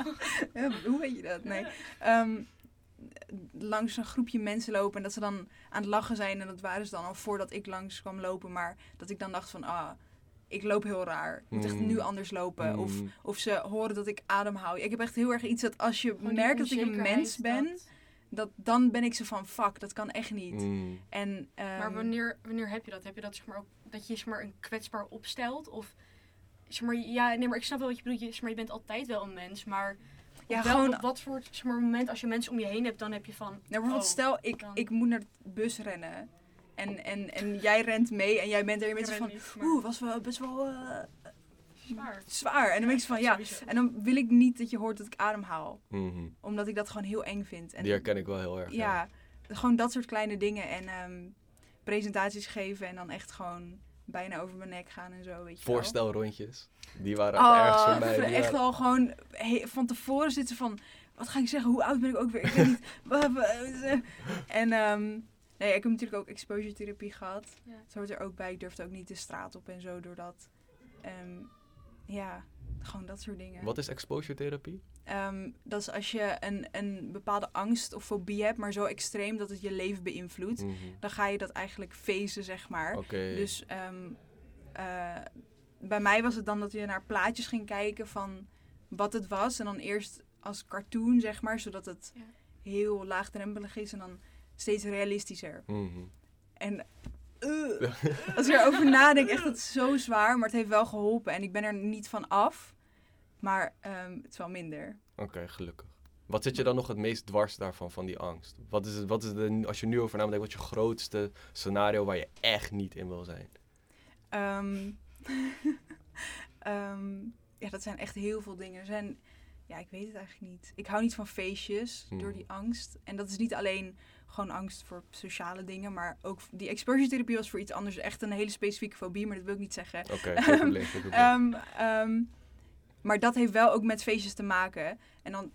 Hoe weet je dat? Nee. Ehm, langs een groepje mensen lopen en dat ze dan aan het lachen zijn. En dat waren ze dan al voordat ik langs kwam lopen. Maar dat ik dan dacht van, ah, ik loop heel raar. Ik moet echt Mm. nu anders lopen. Of, Mm. of ze horen dat ik ademhaal. Ik heb echt heel erg iets dat als je Gewoon merkt dat ik een mens ben, dat- dat, dan ben ik zo van, fuck, dat kan echt niet. Mm. En, ehm, Maar wanneer, wanneer heb je dat? Heb je dat zeg maar ook dat je zeg maar een kwetsbaar opstelt? Of zeg maar, ja, nee, maar ik snap wel wat je bedoelt. Je, zeg maar, je bent altijd wel een mens, maar Ja, wel, gewoon- op wat voor zeg maar, moment als je mensen om je heen hebt, dan heb je van. Nou, bijvoorbeeld, oh, stel, ik, dan- ik moet naar de bus rennen. En, en, en jij rent mee en jij bent er je bent zo van, niet, maar oeh, was wel best wel eh, zwaar. zwaar. En dan ben ik zo van, ja. En dan wil ik niet dat je hoort dat ik ademhaal. Mhm. Omdat ik dat gewoon heel eng vind. En Die herken ik wel heel erg. ja, gewoon dat soort kleine dingen. En ehm, presentaties geven en dan echt gewoon bijna over mijn nek gaan en zo, weet je wel. Voorstelrondjes. Die waren Oh, ergst voor mij. Die echt waren- al gewoon he- van tevoren zitten van... Wat ga ik zeggen? Hoe oud ben ik ook weer? Ik weet niet. (laughs) Wa- en ehm, nee, ik heb natuurlijk ook exposure therapie gehad. Ja. Zo hoort er ook bij. Ik durfde ook niet de straat op en zo doordat... ehm, ja, gewoon dat soort dingen. Wat is exposure therapie? Ehm, dat is als je een, een bepaalde angst of fobie hebt, maar zo extreem dat het je leven beïnvloedt. Mhm. Dan ga je dat eigenlijk feesten, zeg maar. Oké. Dus ehm, eh, bij mij was het dan dat je naar plaatjes ging kijken van wat het was. En dan eerst als cartoon, zeg maar, zodat het Ja. heel laagdrempelig is en dan steeds realistischer. Mhm. En (laughs) als ik erover nadenk, echt, het is zo zwaar, maar het heeft wel geholpen. En ik ben er niet van af, maar ehm, het is wel minder. Oké, gelukkig. Wat zit je dan nog het meest dwars daarvan, van die angst? Wat is, het, wat is de, als je nu over nadenkt, wat is je grootste scenario waar je echt niet in wil zijn? Ehm, (laughs) ehm, ja, dat zijn echt heel veel dingen. Er zijn, ja, ik weet het eigenlijk niet. Ik hou niet van feestjes door Hmm. die angst. En dat is niet alleen gewoon angst voor sociale dingen, maar ook die exposure therapie was voor iets anders. Echt een hele specifieke fobie, maar dat wil ik niet zeggen. Oké, (laughs) probleem, geen probleem. Ehm, ehm, maar dat heeft wel ook met feestjes te maken. En dan,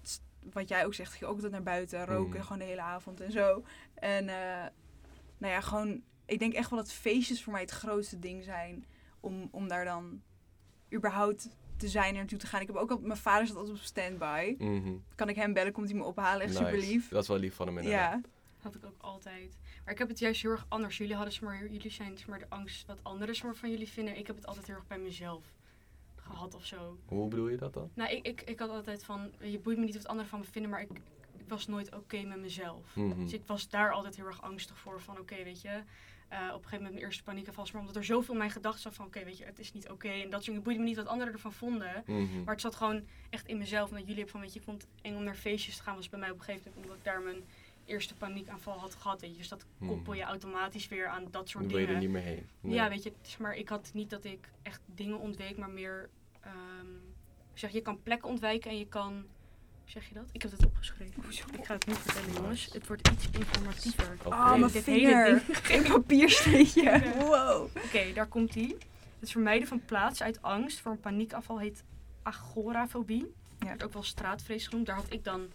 wat jij ook zegt, ging ook altijd naar buiten, roken Mm. gewoon de hele avond en zo. En eh, nou ja, gewoon, ik denk echt wel dat feestjes voor mij het grootste ding zijn. Om, om daar dan überhaupt te zijn en naartoe te gaan. Ik heb ook al, mijn vader zat altijd op standby. Mhm. Kan ik hem bellen, komt hij me ophalen, echt Nice. super lief. Dat is wel lief van hem inderdaad. Ja, Had ik ook altijd. Maar ik heb het juist heel erg anders. Jullie hadden maar, jullie zijn maar, de angst wat anderen maar, van jullie vinden. Ik heb het altijd heel erg bij mezelf gehad of zo. Hoe bedoel je dat dan? Nou, ik, ik, ik had altijd van, je boeit me niet wat anderen van me vinden, maar ik, ik was nooit oké met mezelf. Mhm. Dus ik was daar altijd heel erg angstig voor. Van oké, weet je, eh, op een gegeven moment mijn eerste paniekaanval. was Maar omdat er zoveel in mijn gedachten zat van oké, weet je, het is niet oké. En dat soort dingen boeide me niet wat anderen ervan vonden. Mhm. Maar het zat gewoon echt in mezelf. Omdat jullie hebben van, weet je, ik vond het eng om naar feestjes te gaan. Was bij mij op een gegeven moment omdat ik daar mijn eerste paniekaanval had gehad. Weet je. Dus dat Mhm. koppel je automatisch weer aan dat soort Dan wil je er dingen. niet meer heen. Nee. Ja, weet je, het is maar ik had niet dat ik echt dingen ontweek, maar meer, ehm, zeg, je kan plekken ontwijken en je kan zeg je dat? Ik heb het opgeschreven. Ik ga het niet vertellen, jongens. Het wordt iets informatiever. Oh, mijn vinger. (laughs) Geen papiersteetje. (laughs) Wow. Oké, daar komt ie. Het vermijden van plaatsen uit angst voor een paniekafval heet agorafobie. Ja. Wordt ook wel straatvrees genoemd. Daar had ik dan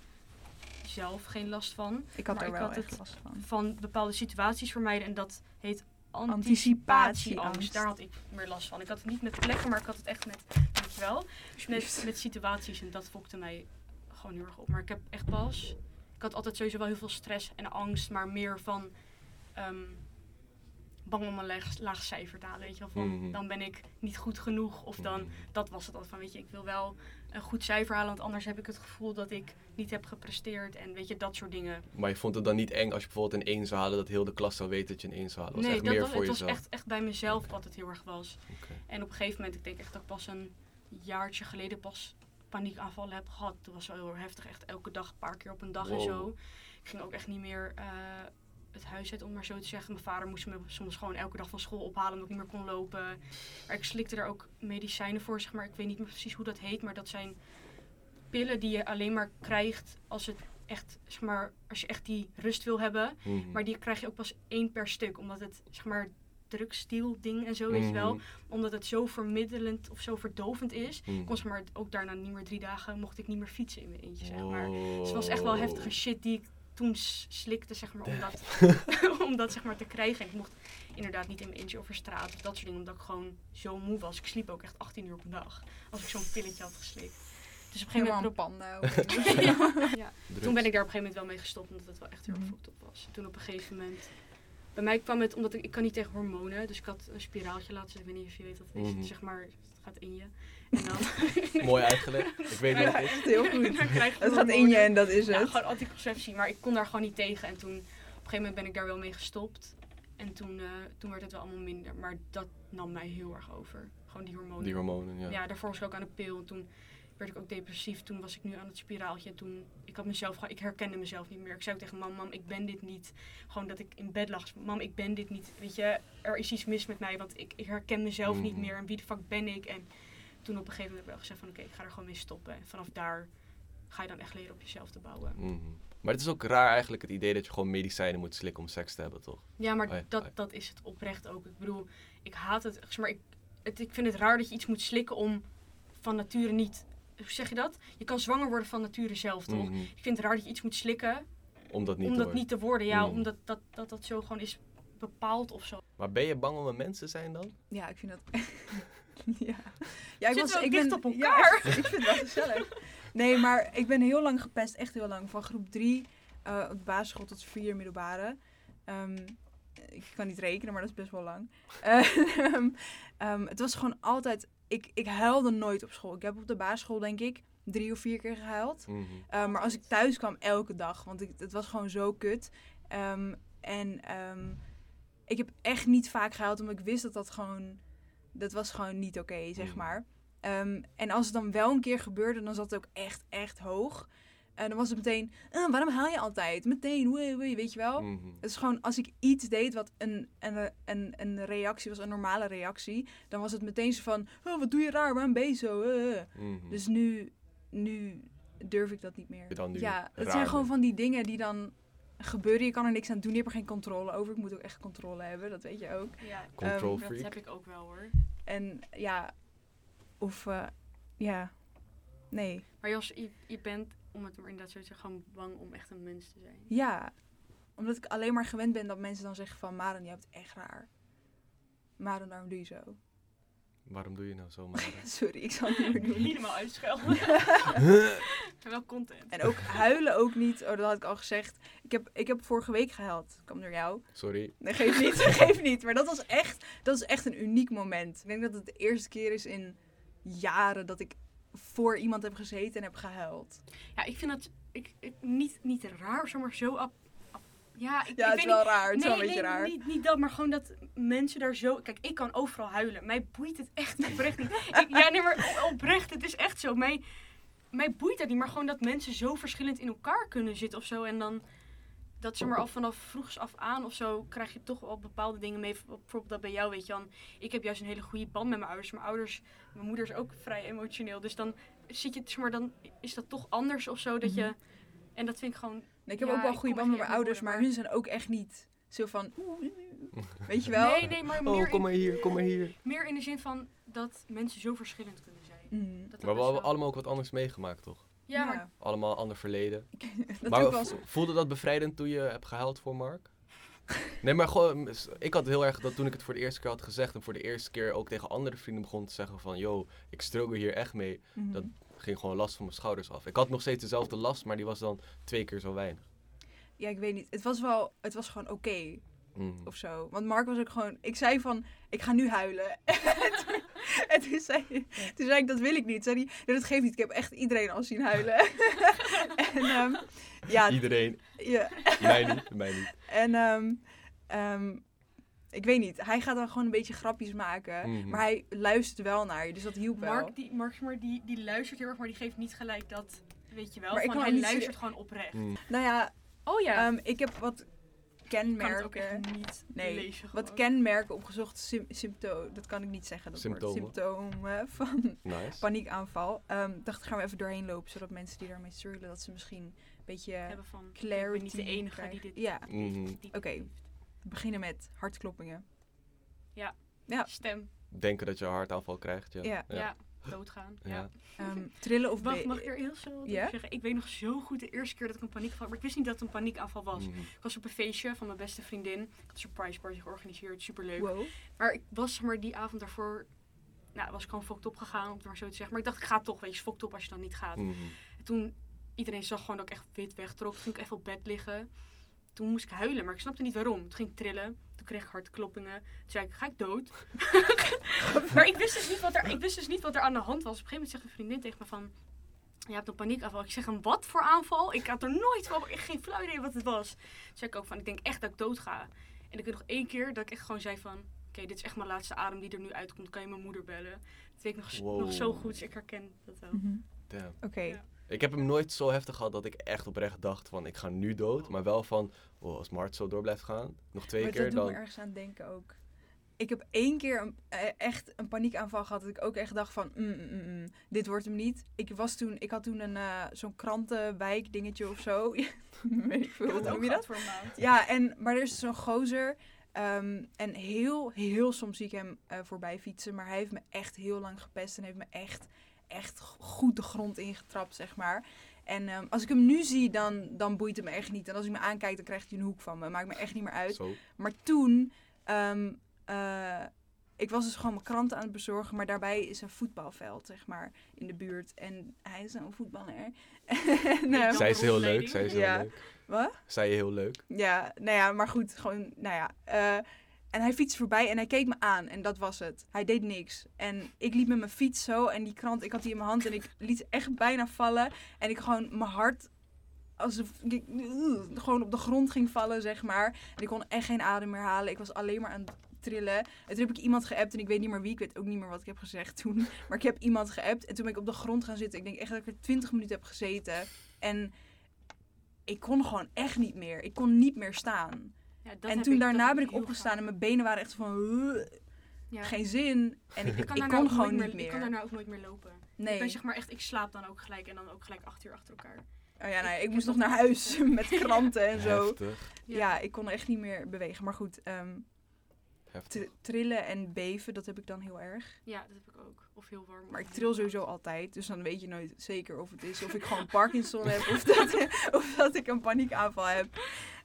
zelf geen last van. Ik had Maar er ik wel had echt het- last van. Van bepaalde situaties vermijden en dat heet Anticipatieangst. anticipatieangst. Daar had ik meer last van. Ik had het niet met plekken, maar ik had het echt met, weet je wel, met, met situaties en dat fokte mij gewoon heel erg op. Maar ik heb echt pas, ik had altijd sowieso wel heel veel stress en angst, maar meer van ehm, bang om een laag, laag cijfer te halen, weet je wel. Van, Mhm. Dan ben ik niet goed genoeg of dan, Mhm. dat was het altijd van, weet je, ik wil wel een goed cijfer halen, want anders heb ik het gevoel dat ik niet heb gepresteerd en weet je, dat soort dingen. Maar je vond het dan niet eng als je bijvoorbeeld een 1 zou halen, dat heel de klas zou weten dat je een 1 zou halen? Dat was nee, echt dat, meer was- voor het was echt, echt bij mezelf wat het heel erg was. En op een gegeven moment, ik denk echt dat ik pas een jaartje geleden pas paniekaanvallen heb gehad. Toen was wel heel heftig, echt elke dag, een paar keer op een dag en zo. Ik ging ook echt niet meer eh, het huis uit, om maar zo te zeggen. Mijn vader moest me soms gewoon elke dag van school ophalen omdat ik niet meer kon lopen. Maar ik slikte er ook medicijnen voor, zeg maar. Ik weet niet meer precies hoe dat heet, maar dat zijn pillen die je alleen maar krijgt als het echt, zeg maar, als je echt die rust wil hebben. Mhm. Maar die krijg je ook pas één per stuk, omdat het, zeg maar, drugsdeal ding en zo, weet je wel. Mhm. Omdat het zo vermiddelend of zo verdovend is. Mhm. Ik kon zeg maar ook daarna niet meer drie dagen, mocht ik niet meer fietsen in mijn eentje, zeg maar. Dus het was echt wel heftige shit die ik toen slikte, zeg maar, om dat, (laughs) (laughs) om dat zeg maar te krijgen. En ik mocht inderdaad niet in mijn eentje over straat of dat soort dingen, omdat ik gewoon zo moe was. Ik sliep ook echt 18 uur op een dag, als ik zo'n pilletje had geslikt. Dus op een gegeven moment... panda. (laughs) ja. Toen ben ik daar op een gegeven moment wel mee gestopt, omdat het wel echt heel erg Mhm. fucked up was. Toen op een gegeven moment... Bij mij kwam het omdat ik, ik kan niet tegen hormonen, dus ik had een spiraaltje laten zetten. Ik weet niet of je weet wat het is. Mhm. Zeg maar, het gaat in je. En (laughs) dan... Mooi uitgelegd. Ik weet Ja, het is. echt heel goed. (laughs) Het gaat in je en dat is Ja, het. gewoon anticonceptie, maar ik kon daar gewoon niet tegen. En toen, op een gegeven moment ben ik daar wel mee gestopt. En toen, eh, toen werd het wel allemaal minder. Maar dat nam mij heel erg over. Gewoon die hormonen. Die hormonen, ja. Ja, daarvoor was ik ook aan de pil. En toen werd ik ook depressief. Toen was ik nu aan het spiraaltje. En toen, ik had mezelf gewoon, ik herkende mezelf niet meer. Ik zei ook tegen mam, mam, ik ben dit niet. Gewoon dat ik in bed lag. Mam, ik ben dit niet. Weet je, er is iets mis met mij. Want ik, ik herken mezelf niet Mhm. meer. En wie de fuck ben ik? En toen op een gegeven moment heb ik wel gezegd van, oké, ik ga er gewoon mee stoppen. En vanaf daar ga je dan echt leren op jezelf te bouwen. Mhm. Maar het is ook raar eigenlijk het idee dat je gewoon medicijnen moet slikken om seks te hebben, toch? Ja, maar Oh ja, dat, oh ja. dat is het oprecht ook. Ik bedoel, ik haat het. zeg Maar ik, het, ik vind het raar dat je iets moet slikken om van nature niet. Hoe zeg je dat? Je kan zwanger worden van nature zelf, toch? Mhm. Ik vind het raar dat je iets moet slikken Om dat niet om te dat worden. niet te worden. Ja, Mhm. omdat dat, dat, dat zo gewoon is bepaald of zo. Maar ben je bang om een mens te zijn dan? Ja, ik vind dat. (laughs) (laughs) ja. ja, ik ook ik dicht op ja, elkaar? (laughs) ik vind het wel gezellig. Nee, maar ik ben heel lang gepest, echt heel lang. Van groep 3 op de basisschool tot 4 middelbare. Ehm, ik kan niet rekenen, maar dat is best wel lang. (laughs) Ehm, ehm, het was gewoon altijd. Ik, ik huilde nooit op school. Ik heb op de basisschool, denk ik, drie of vier keer gehuild. Mhm. Uh, maar als ik thuis kwam, elke dag. Want ik, het was gewoon zo kut. Um, en um, ik heb echt niet vaak gehuild, omdat ik wist dat dat gewoon... Dat was gewoon niet oké, okay, zeg Mm. maar. Um, en als het dan wel een keer gebeurde, dan zat het ook echt, echt hoog. En dan was het meteen, uh, waarom haal je altijd? Meteen, wee, wee, weet je wel? Mhm. Het is gewoon, als ik iets deed wat een, een, een, een reactie was, een normale reactie, dan was het meteen zo van, oh, wat doe je raar, waarom ben je zo? Uh. Mhm. Dus nu, nu durf ik dat niet meer. Je dan nu ja, het zijn gewoon van die dingen die dan gebeuren. Je kan er niks aan doen, je hebt er geen controle over. Ik moet ook echt controle hebben, dat weet je ook. Ja, Control um, dat heb ik ook wel hoor. En ja, of uh, ja, nee. Maar Jos, je, je bent, om het maar inderdaad zo te zeggen, gewoon bang om echt een mens te zijn. Ja, omdat ik alleen maar gewend ben dat mensen dan zeggen van... Maren, je hebt het echt raar. Maren, waarom doe je zo? Waarom doe je nou zo, (laughs) maar? Sorry, ik zal het niet meer doen. Helemaal uitschelden. (laughs) wel content. En ook huilen ook niet. Oh, dat had ik al gezegd. Ik heb, ik heb vorige week gehuild. Dat kwam door jou. Sorry. Nee, geef niet. (laughs) geef niet. Maar dat was echt, dat is echt een uniek moment. Ik denk dat het de eerste keer is in jaren dat ik voor iemand heb gezeten en heb gehuild. Ja, ik vind dat ik, ik, niet, niet raar, zeg maar zo ja, ik, Ja, ik het is wel niet- raar. Het is wel een beetje nee, raar. Niet, niet dat, maar gewoon dat mensen daar zo... Kijk, ik kan overal huilen. Mij boeit het echt (laughs) oprecht niet. Ik, ja, nee, maar oprecht, het is echt zo. Mij, mij boeit dat niet, maar gewoon dat mensen zo verschillend in elkaar kunnen zitten of zo. En dan... dat zeg maar al vanaf vroegs af aan of zo krijg je toch wel bepaalde dingen mee. Bijvoorbeeld dat bij jou, weet je dan. Ik heb juist een hele goede band met mijn ouders. Mijn ouders, mijn moeder is ook vrij emotioneel. Dus dan zit je, zeg maar, dan is dat toch anders of zo. Dat je, Mhm. en dat vind ik gewoon, ik heb Ja, ook wel goede kom band echt met mijn ouders, maar hun zijn ook echt niet zo van... (laughs) Weet je wel? nee, nee, maar meer, Oh, kom maar in, hier, kom maar hier. meer in de zin van dat mensen zo verschillend kunnen zijn. Mm. Dat dat Maar we hebben allemaal ook wat anders meegemaakt, toch? Ja, maar Allemaal ander verleden. (laughs) dat maar zo. voelde dat bevrijdend toen je hebt gehuild voor Mark? (laughs) Nee, maar gewoon, ik had heel erg dat toen ik het voor de eerste keer had gezegd en voor de eerste keer ook tegen andere vrienden begon te zeggen van, yo, ik struggle hier echt mee, Mhm. dat- ging gewoon last van mijn schouders af. Ik had nog steeds dezelfde last, maar die was dan twee keer zo weinig. Ja, ik weet niet. Het was wel... Het was gewoon oké. Mm. of zo. Want Mark was ook gewoon... Ik zei van, ik ga nu huilen. (laughs) en, toen, en toen zei, toen zei ik, dat wil ik niet. Zei hij, nee, dat geeft niet. Ik heb echt iedereen al zien huilen. (laughs) en ehm, ja, Iedereen, ja, mij niet, mij niet. en ehm, ehm, ik weet niet. Hij gaat dan gewoon een beetje grapjes maken. Mhm. Maar hij luistert wel naar je, dus dat hielp wel. Mark, die, Mark maar, die, die luistert heel erg, maar die geeft niet gelijk dat, weet je wel. Maar van, hij luistert gewoon oprecht. Mm. Nou ja, Oh ja, ehm, ik heb wat ik kan het ook kenmerken... echt niet Nee, lezen. Wat kenmerken opgezocht, sym symptomen, dat kan ik niet zeggen, dat. Symptomen. Symptomen (laughs) van Nice. paniekaanval. Ehm dacht, gaan we even doorheen lopen, zodat mensen die daarmee struggelen, dat ze misschien een beetje hebben van, ik clarity ben niet de enige krijgen. die dit Ja, Mhm. Oké. Beginnen met hartkloppingen. Ja. stem, Denken dat je een hartaanval krijgt, ja. Ja. ja, doodgaan. Ja. Ja. Ehm, trillen of Wacht, mag ik er heel zo wat Ja? over zeggen? Ik weet nog zo goed de eerste keer dat ik een paniekaanval maar ik wist niet dat het een paniekaanval was. Mhm. Ik was op een feestje van mijn beste vriendin. Ik had een surprise party georganiseerd, superleuk. Wow. Maar ik was maar die avond daarvoor, nou was ik gewoon fokt op gegaan, om het maar zo te zeggen. Maar ik dacht, ik ga toch, weet je, fokt op als je dan niet gaat. Mhm. En toen, iedereen zag gewoon dat ik echt wit wegtrok. Toen ging ik even op bed liggen. Toen moest ik huilen, maar ik snapte niet waarom. Toen ging ik trillen. Toen kreeg ik hartkloppingen. Toen zei ik, ga ik dood? (laughs) maar ik wist, dus niet wat er, ik wist dus niet wat er aan de hand was. Op een gegeven moment zegt een vriendin tegen me van... Je hebt een paniekaanval. Ik zeg, een wat voor aanval? Ik had er nooit van, ik geen flauw idee wat het was. Toen zei ik ook van, ik denk echt dat ik dood ga. En ik weet nog één keer dat ik echt gewoon zei van... Oké, dit is echt mijn laatste adem die er nu uitkomt. Kan je mijn moeder bellen? Dat weet ik nog, Wow. nog zo goed. Dus ik herken dat wel. Mhm. Oké. Ja. Ik heb hem nooit zo heftig gehad dat ik echt oprecht dacht van ik ga nu dood. Maar wel van, oh, als Mart zo door blijft gaan, nog twee Maar keer dat doet dan... me ergens aan denken ook. Ik heb één keer een, eh, echt een paniekaanval gehad. Dat ik ook echt dacht van, mm, mm, mm, mm, dit wordt hem niet. Ik, was toen, ik had toen een, eh, zo'n krantenwijk dingetje of zo. (laughs) Weet ik veel, hoe noem je dat? voor een maand. Ja, en, maar er is zo'n gozer. ehm, en heel, heel soms zie ik hem eh, voorbij fietsen. Maar hij heeft me echt heel lang gepest. En heeft me echt, echt goed de grond ingetrapt, zeg maar. En ehm, als ik hem nu zie, dan, dan boeit het me echt niet. En als hij me aankijkt, dan krijgt hij een hoek van me. Maakt me echt niet meer uit. Zo. Maar toen, ehm, eh, ik was dus gewoon mijn kranten aan het bezorgen, maar daarbij is een voetbalveld, zeg maar, in de buurt. En hij is een voetballer. (laughs) en, dan Zij is heel leuk, zij is heel Ja. leuk. wat? Zij je heel leuk. Ja, nou ja, maar goed, gewoon, nou ja. eh, en hij fietste voorbij en hij keek me aan en dat was het. Hij deed niks. En ik liep met mijn fiets zo en die krant, ik had die in mijn hand en ik liet echt bijna vallen. En ik gewoon, mijn hart, alsof ik gewoon op de grond ging vallen, zeg maar. En ik kon echt geen adem meer halen. Ik was alleen maar aan het trillen. En toen heb ik iemand geappt en ik weet niet meer wie. Ik weet ook niet meer wat ik heb gezegd toen. (laughs) Maar ik heb iemand geappt en toen ben ik op de grond gaan zitten. Ik denk echt dat ik er 20 minuten heb gezeten. En ik kon gewoon echt niet meer. Ik kon niet meer staan. Ja, dat en toen ik- daarna dat ben ik opgestaan en mijn benen waren echt van... Ja. Geen zin. En ik, ik, kan daarna kon ook gewoon nooit niet meer. Ik kan daarna ook nooit meer lopen. Ik nee. ben zeg maar echt, ik slaap dan ook gelijk en dan ook gelijk acht uur achter elkaar. Oh ja, nee, ik ik, moest nog naar huis (laughs) met kranten en zo. Heftig. Ja. ik kon echt niet meer bewegen. Maar goed, ehm, Heftig. tr- trillen en beven, dat heb ik dan heel erg. Ja, dat heb ik ook. Of heel warm. Maar ik tril sowieso altijd. Dus dan weet je nooit zeker of het is. Of ik gewoon Parkinson heb. Of dat, (laughs) of dat ik een paniekaanval heb.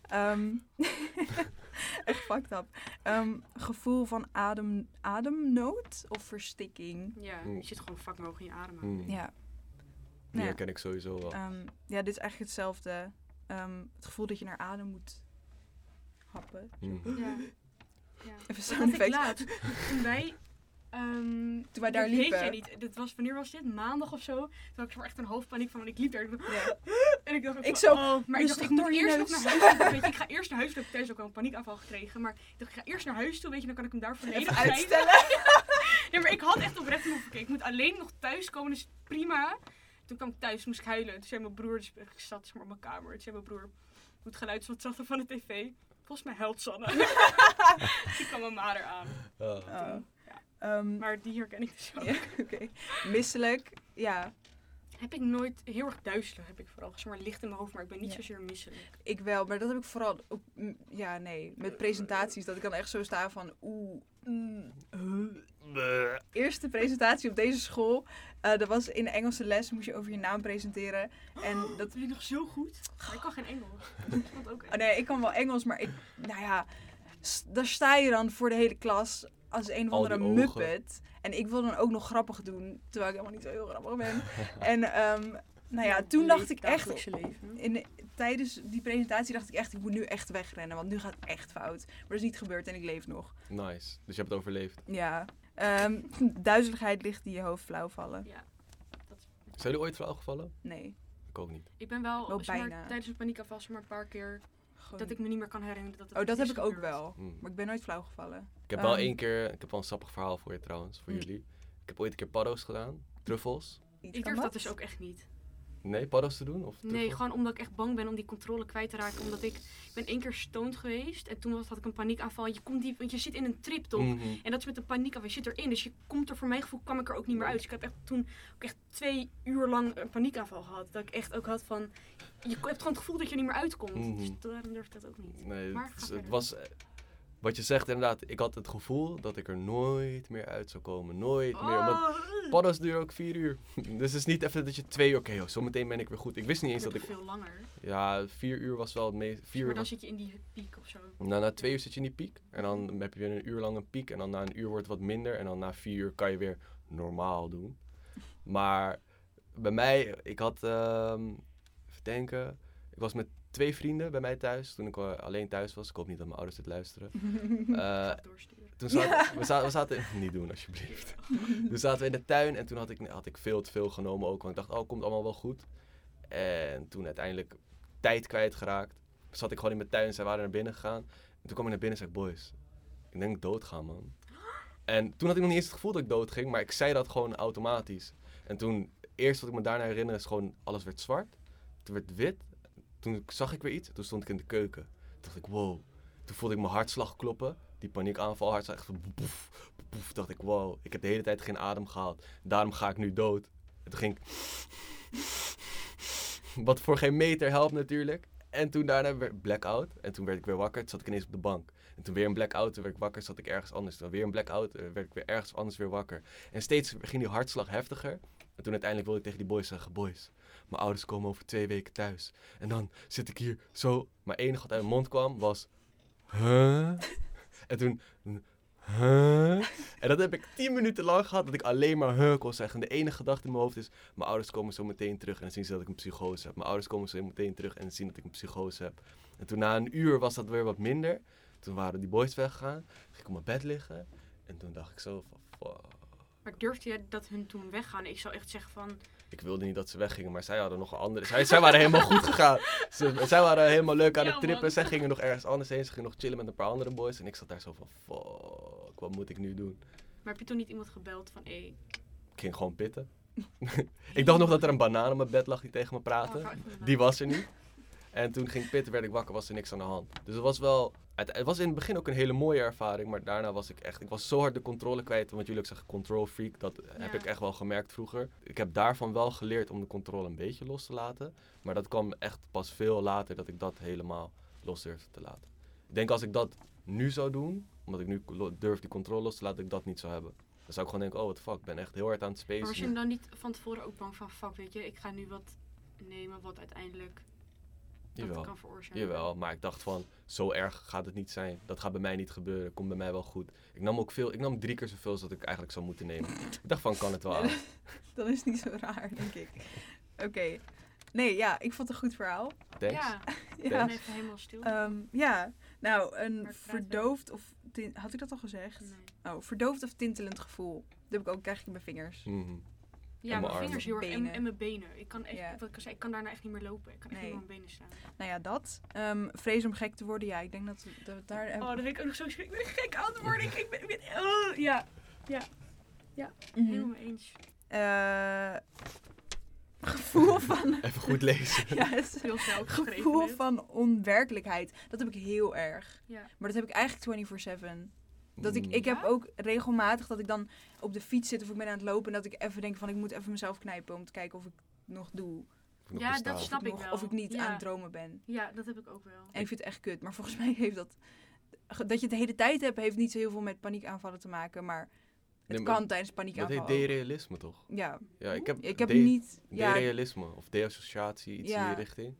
Ehm, (laughs) echt fucked up. Ehm, gevoel van adem, ademnood of verstikking. Ja, Mm. je zit gewoon fucking hoog in je adem. Hmm. Ja. Die Ja. herken ik sowieso wel. Ehm, ja, dit is eigenlijk hetzelfde. Ehm, het gevoel dat je naar adem moet happen. Ja. ja. Even sound ik effects. laatst. Toen wij... ehm, Toen wij daar dat weet liepen. jij niet. Dit was, wanneer was dit? Maandag of zo? Toen had ik maar echt een hoofdpaniek van, want ik liep daar. Ja. (laughs) En ik dacht ook Ik van, zo, oh, maar ik dacht, rustig ik moet eerst nog naar huis toe. (laughs) Weet je, ik ga eerst naar huis toe. Ik heb thuis ook al een paniekaanval gekregen. Maar ik dacht, ik ga eerst naar huis toe, weet je, dan kan ik hem daar volledig uitstellen. Nee, (laughs) maar ik had echt oprecht nog, oké, ik moet alleen nog thuis komen, dus prima. Toen kwam ik thuis, moest ik huilen. Toen zei mijn broer, dus ik zat zeg maar, op mijn kamer. Toen zei mijn broer, het geluid is wat zachter van de tv. Volgens mij huilt Sanne. die kwam mijn ma aan. Oh. Oh. Ehm, Maar die herken ik dus ook. (laughs) ja, oké. Misselijk, ja. Heb ik nooit heel erg duizelig, heb ik vooral. Zeg maar licht in mijn hoofd, maar ik ben niet Ja. zozeer misselijk. Ik wel, maar dat heb ik vooral op, ja, nee, met presentaties. Dat ik dan echt zo sta van, oeh, mm, Bleh. Eerste presentatie op deze school. eh, dat was in de Engelse les, moest je over je naam presenteren. En dat, Dat weet ik nog zo goed. Maar ik kan geen Engels. (laughs) Dat vond ook oh nee, ik kan wel Engels, maar ik, nou ja, daar sta je dan voor de hele klas als een of andere die muppet. En ik wil dan ook nog grappig doen, terwijl ik helemaal niet zo heel grappig ben. (laughs) en ehm, nou ja, toen dacht ik echt, in de- tijdens die presentatie dacht ik echt, ik moet nu echt wegrennen, want nu gaat het echt fout. Maar dat is niet gebeurd en ik leef nog. Nice. Dus je hebt het overleefd. Ja. Ehm, (laughs) duizeligheid ligt in je hoofd flauw vallen. Ja. Dat, Zijn jullie ooit flauw gevallen? Nee. Ik ook niet. ik ben wel, Wel zeg maar, bijna. tijdens een paniekafval maar een paar keer Gewoon- dat ik me niet meer kan herinneren dat het Oh, dat heb ik ook gebeurd. wel. Mm. Maar ik ben nooit flauw gevallen. Ik heb wel Ehm. één keer, ik heb wel een sappig verhaal voor je trouwens, voor Mm. jullie. Ik heb ooit een keer paddo's gedaan, truffels. Ik durf dat dus ook echt niet. Nee, paddo's te doen? Of Nee, gewoon omdat ik echt bang ben om die controle kwijt te raken. Omdat ik, ik ben één keer stoned geweest en toen was, had ik een paniekaanval. Je, komt die, want je zit in een trip toch? Mhm. En dat is met een paniekaanval. Je zit erin, dus je komt er voor mijn gevoel kwam ik er ook niet meer uit. Dus ik heb echt toen ook echt twee uur lang een paniekaanval gehad. Dat ik echt ook had van, je hebt gewoon het gevoel dat je er niet meer uitkomt. Mhm. Dus daarom durf ik dat ook niet. Nee, Maar het, was... Wat je zegt inderdaad, ik had het gevoel dat ik er nooit meer uit zou komen. Nooit meer. Omdat Oh, paddo's duren ook vier uur. (laughs) dus het is niet even dat je twee uur, oké, joh, zometeen ben ik weer goed. Ik wist niet eens dat ik... veel langer. Ja, vier uur was wel het meest... Vier maar uur dan was, zit je in die piek of zo. nou, na twee uur zit je in die piek. En dan heb je weer een uur lang een piek. En dan na een uur wordt het wat minder. En dan na vier uur kan je weer normaal doen. (laughs) Maar bij mij, ik had, ehm even denken, ik was met twee vrienden bij mij thuis. Toen ik eh, alleen thuis was. Ik hoop niet dat mijn ouders dit luisteren. (laughs) Eh, toen zaten, we, zaten, we (laughs) zaten, niet doen alsjeblieft. (laughs) toen zaten we in de tuin en toen had ik, had ik veel te veel genomen ook. Want ik dacht, oh, komt allemaal wel goed. En toen uiteindelijk tijd kwijtgeraakt. Zat ik gewoon in mijn tuin, zij waren naar binnen gegaan. En toen kwam ik naar binnen en zei boys, ik denk dat ik dood ga, man. (gasps) En toen had ik nog niet eens het gevoel dat ik dood ging, maar ik zei dat gewoon automatisch. En toen, eerst wat ik me daarna herinner is gewoon, alles werd zwart. Toen werd het wit. Toen zag ik weer iets. Toen stond ik in de keuken. Toen dacht ik, wow. Toen voelde ik mijn hartslag kloppen. Die paniekaanval, hartslag echt boef, boef. Dacht ik, wow. Ik heb de hele tijd geen adem gehad. Daarom ga ik nu dood. Toen ging. Wat voor geen meter helpt natuurlijk. En toen daarna werd blackout. En toen werd ik weer wakker. Toen zat ik ineens op de bank. En toen weer een blackout. Toen werd ik wakker. Zat ik ergens anders. Toen weer een blackout. eh, werd ik weer ergens anders weer wakker. En steeds ging die hartslag heftiger. En toen uiteindelijk wilde ik tegen die boys zeggen: Boys, mijn ouders komen over twee weken thuis. En dan zit ik hier zo. Maar enige wat uit mijn mond kwam was. Huh? (laughs) En toen. Huh? En dat heb ik tien minuten lang gehad dat ik alleen maar huh kon zeggen. En de enige gedachte in mijn hoofd is: mijn ouders komen zo meteen terug en dan zien ze dat ik een psychose heb. Mijn ouders komen zo meteen terug en dan zien dat ik een psychose heb. En toen na een uur was dat weer wat minder. Toen waren die boys weggegaan. Ging ik op mijn bed liggen. En toen dacht ik zo van, fuck. Maar durfde jij dat hun toen weggaan? Ik zou echt zeggen van, Ik wilde niet dat ze weggingen, maar zij hadden nog een andere. Zij, zij waren helemaal goed gegaan. Ze, zij waren helemaal leuk aan het trippen. man. Zij gingen nog ergens anders heen. Ze gingen nog chillen met een paar andere boys. En ik zat daar zo van, fuck, wat moet ik nu doen? maar heb je toen niet iemand gebeld van, hé, Ik ging gewoon pitten. (laughs) ik dacht nog dat er een banaan op mijn bed lag die tegen me praatte. oh, Die was er niet. En toen ging ik pitten, werd ik wakker, was er niks aan de hand. Dus het was wel... Het, was in het begin ook een hele mooie ervaring, maar daarna was ik echt... Ik was zo hard de controle kwijt, want jullie ook zeggen control freak. Dat heb ik echt wel gemerkt vroeger. Ik heb daarvan wel geleerd om de controle een beetje los te laten. Maar dat kwam echt pas veel later dat ik dat helemaal los durfde te laten. Ik denk als ik dat nu zou doen, omdat ik nu durf die controle los te laten, dat ik dat niet zou hebben. Dan zou ik gewoon denken, oh what fuck, ik ben echt heel hard aan het Maar was je dan niet van tevoren ook bang van, fuck, weet je, ik ga nu wat nemen wat uiteindelijk dat Jawel. kan veroorzaken? Jawel, maar ik dacht van, zo erg gaat het niet zijn. Dat gaat bij mij niet gebeuren, komt bij mij wel goed. Ik nam ook veel, ik nam drie keer zoveel als dat ik eigenlijk zou moeten nemen. ik dacht van, kan het wel aan. (laughs) Dat is niet zo raar, denk ik. Oké. Nee, ja, ik vond het een goed verhaal. Thanks. Ja, (laughs) ik Ja. ben even helemaal stil. Ehm, ja, nou, een verdoofd of... Had ik dat al gezegd? Nee. Oh, verdoofd of tintelend gevoel. Dat heb ik ook, krijg ik in mijn vingers. Mhm. Ja, mijn vingers heel erg en, en mijn benen. Ik kan echt, Ja. wat ik zei, ik kan daarna echt niet meer lopen. Ik kan echt Nee. niet op mijn benen staan. Nou ja, dat. Ehm, vrees om gek te worden. Ja, ik denk dat we, dat daar... Oh, dan ben ik ook nog zo schrik. Ik ben gek aan het worden. Ik, ben, ik ben oh, ja, Mhm. helemaal eens. Eh, gevoel (laughs) van... Even goed lezen. (laughs) ja, het is Heel snel een geschreven. gevoel van onwerkelijkheid. Dat heb ik heel erg. Ja. Maar dat heb ik eigenlijk 24-7. Dat ik, ik heb ook regelmatig dat ik dan op de fiets zit of ik ben aan het lopen en dat ik even denk van ik moet even mezelf knijpen om te kijken of ik nog doe. Nog Ja, bestaat. dat snap of, ik nog, wel. of ik niet Ja. aan het dromen ben. Ja, dat heb ik ook wel. En ik vind het echt kut. Maar volgens (laughs) mij heeft dat... Dat je het de hele tijd hebt, heeft niet zo heel veel met paniekaanvallen te maken. Maar het Nee, maar kan tijdens Dat paniekaanvallen heet ook. derealisme toch? Ja, Ja, ik heb, ik heb de- niet... Ja, Derealisme of deassociatie, iets in die richting.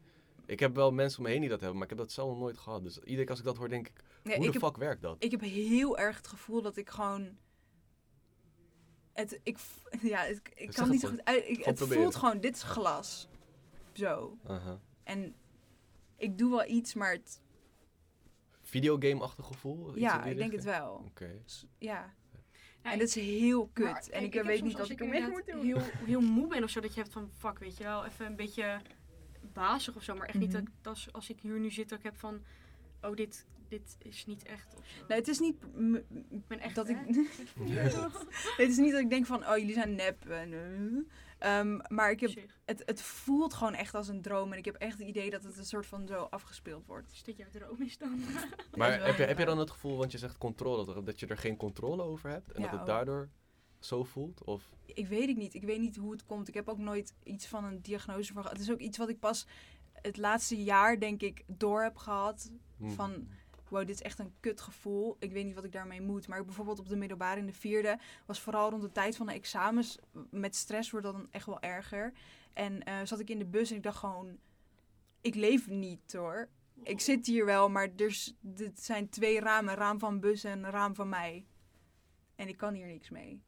Ik heb wel mensen om me heen die dat hebben, maar ik heb dat zelf nog nooit gehad. Dus iedere keer als ik dat hoor, denk ik, nee, hoe ik de heb fuck werkt dat? ik heb heel erg het gevoel dat ik gewoon. Het, ik, (laughs) ja, het, ik kan het niet zo goed uit. Ik, het proberen. voelt gewoon, dit is glas. Zo. Aha. En ik doe wel iets, maar het, Videogame-achtig gevoel? Ja, ik denk het wel. Oké. Ja. Ja, en dat is heel kut. Maar en ik, weet niet als wat ik ermee moet inderdaad doen. Heel, heel moe ben of zo, dat je hebt van fuck, weet je wel, even een beetje bazig of zo. Maar echt niet Mhm. dat, dat als, als ik hier nu zit, dat ik heb van, oh, dit, dit is niet echt. Nee, het is niet ik ben echt, dat hè? ik. (laughs) nee, het is niet dat ik denk van, oh, jullie zijn nep. En, eh. Ehm, maar ik heb, het, het voelt gewoon echt als een droom. En ik heb echt het idee dat het een soort van zo afgespeeld wordt. Is dit jouw droom is dan? Maar heb je, heb je dan het gevoel, want je zegt controle, dat- je er geen controle over hebt? En Ja, dat het ook. daardoor zo voelt? Of, Ik weet het niet. Ik weet niet hoe het komt. Ik heb ook nooit iets van een diagnose voor gehad. Het is ook iets wat ik pas het laatste jaar, denk ik, door heb gehad. hm, Van, wow, dit is echt een kut gevoel. Ik weet niet wat ik daarmee moet. Maar bijvoorbeeld op de middelbare in de vierde was vooral rond de tijd van de examens. Met stress wordt dat dan echt wel erger. En eh, zat ik in de bus en ik dacht gewoon, ik leef niet hoor. Ik zit hier wel, maar er dit zijn twee ramen. Een raam van bus en een raam van mij. En ik kan hier niks mee.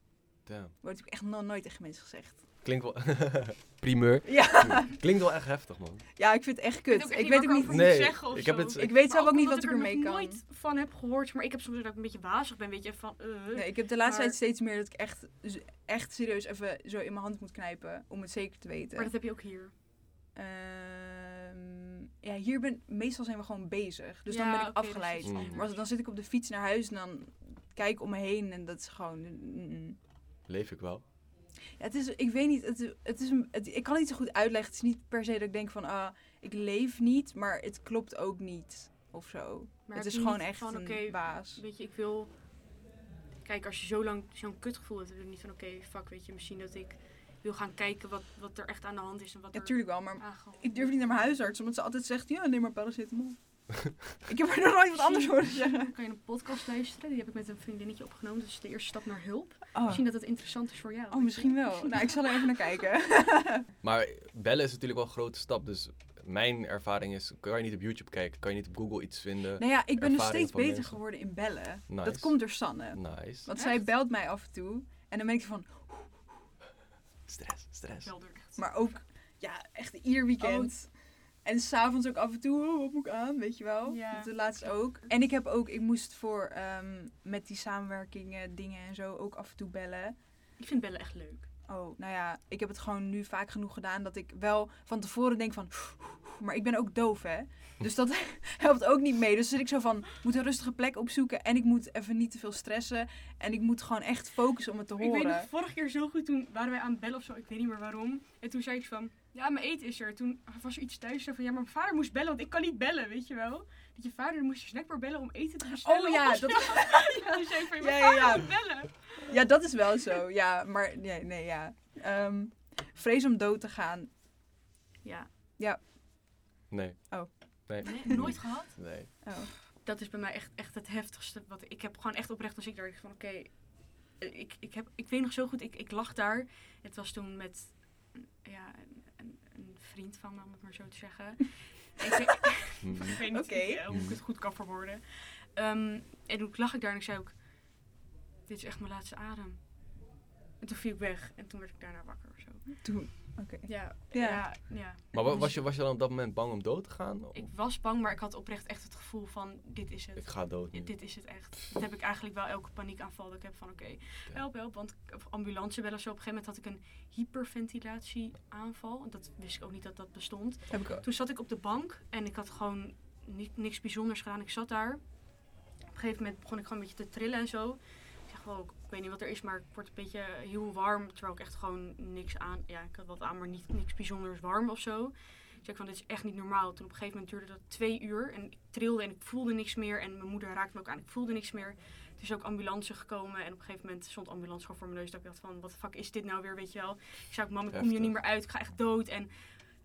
Damn. Wordt ook echt nog nooit tegen mensen gezegd. Klinkt wel... (laughs) Primeur. Ja, Klinkt wel echt heftig, man. ja ik vind het echt kut. Ik niet weet ook ik niet. Nee, zeggen of ik heb het- Ik weet zelf ook niet wat ik er ermee kan. nooit van heb gehoord. Maar ik heb soms dat ik een beetje wazig ben, weet je, van... eh, Nee, ik heb de laatste Maar- tijd steeds meer dat ik echt, echt serieus even zo in mijn hand moet knijpen om het zeker te weten. Maar dat heb je ook hier. Ehm, ja, hier ben meestal zijn we gewoon bezig. Dus dan ben ik afgeleid. Mm. Maar als- dan zit ik op de fiets naar huis en dan kijk ik om me heen en dat is gewoon. mm, mm. Leef ik wel. Ja, het is, ik weet niet, het, het is een, het- ik kan het niet zo goed uitleggen. Het is niet per se dat ik denk van, ah, ik leef niet, maar het klopt ook niet of zo. Maar het is gewoon echt van, een baas. Weet je, ik wil... Kijk, als je zo lang zo'n kutgevoel hebt, dan ben je niet van, oké, fuck, weet je, misschien dat ik wil gaan kijken wat, wat er echt aan de hand is en wat Ja, er tuurlijk wel, maar ik durf niet naar mijn huisarts, omdat ze altijd zegt, ja, neem maar paracetamol. (laughs) ik heb er nog nooit wat anders horen zeggen. Kan je een podcast luisteren, die heb ik met een vriendinnetje opgenomen. Dat is de eerste stap naar hulp. Oh, Misschien dat het interessant is voor jou. oh misschien wel. (laughs) Nou, ik zal er even naar kijken. (laughs) Maar bellen is natuurlijk wel een grote stap. Dus mijn ervaring is, kan je niet op YouTube kijken? Kan je niet op Google iets vinden? nou ja, ik ben dus Ervaring steeds beter mensen. geworden in bellen. Nice. Dat komt door Sanne. Nice. Want zij belt mij af en toe. En dan ben ik van, Stress, stress. Er maar ook, ja, echt ieder weekend. En s'avonds ook af en toe, oh, wat moet ik aan, weet je wel? Ja. Dat de laatste ook. En ik heb ook, ik moest voor ehm, met die samenwerkingen, dingen en zo ook af en toe bellen. Ik vind bellen echt leuk. Oh, nou ja, ik heb het gewoon nu vaak genoeg gedaan dat ik wel van tevoren denk van, maar ik ben ook doof hè. Dus dat (laughs) helpt ook niet mee. Dus zit ik zo van, ik moet een rustige plek opzoeken en ik moet even niet te veel stressen. En ik moet gewoon echt focussen om het te Ik weet nog, horen. vorige keer zo goed, toen waren wij aan het bellen of zo, ik weet niet meer waarom. En toen zei ik van, ja, mijn eten is er. Toen was er iets thuis zo van, ja, maar mijn vader moest bellen, want ik kan niet bellen, weet je wel. Dat je vader moest je snackbar bellen om eten te bestellen. Oh ja, dat, (laughs) zo. Toen zei ik van, Ja, mijn ja, vader ja. moet bellen. ja, dat is wel zo. Ja, maar nee, nee ja. Ehm, vrees om dood te gaan. Ja, Nee. Oh. Nee. nee, nooit gehad. Nee. Oh. Dat is bij mij echt, echt het heftigste. Wat, ik heb gewoon echt oprecht als ik daar van, oké, eh, ik, ik, heb, ik weet nog zo goed, ik, ik lag daar. Het was toen met ja, vriend van me, om het maar zo te zeggen. (laughs) ik, Mhm. (laughs) Ik weet niet Oké. hoe ik het goed kan verwoorden. Ehm, en toen lag ik daar en ik zei ook, dit is echt mijn laatste adem. En toen viel ik weg en toen werd ik daarna wakker of zo. Toen, oké. Ja, Ja. ja. ja, Maar wa- was je, was je dan op dat moment bang om dood te gaan? Ik was bang, maar ik had oprecht echt het gevoel van, dit is het. Ik ga dood nu. Dit is het echt. Dat heb ik eigenlijk wel elke paniekaanval dat ik heb van oké, help, help. Want ambulance bellen zo. Op een gegeven moment had ik een hyperventilatieaanval. En dat wist ik ook niet dat dat bestond. Heb ik ook. Toen zat ik op de bank en ik had gewoon ni- niks bijzonders gedaan. Ik zat daar. Op een gegeven moment begon ik gewoon een beetje te trillen en zo. Ik gewoon weet niet wat er is, maar ik word een beetje heel warm. Terwijl ik echt gewoon niks aan, ja, ik had wat aan, maar niet, niks bijzonders warm of zo. Dus ik van, dit is echt niet normaal. Toen op een gegeven moment duurde dat twee uur en ik trilde en ik voelde niks meer. En mijn moeder raakte me ook aan, ik voelde niks meer. Er is ook ambulance gekomen en op een gegeven moment stond ambulance gewoon voor mijn neus. Dat ik dacht van, wat de fuck is dit nou weer, weet je wel. Ik zei ook, mam, ik kom hier niet meer uit, ik ga echt dood. En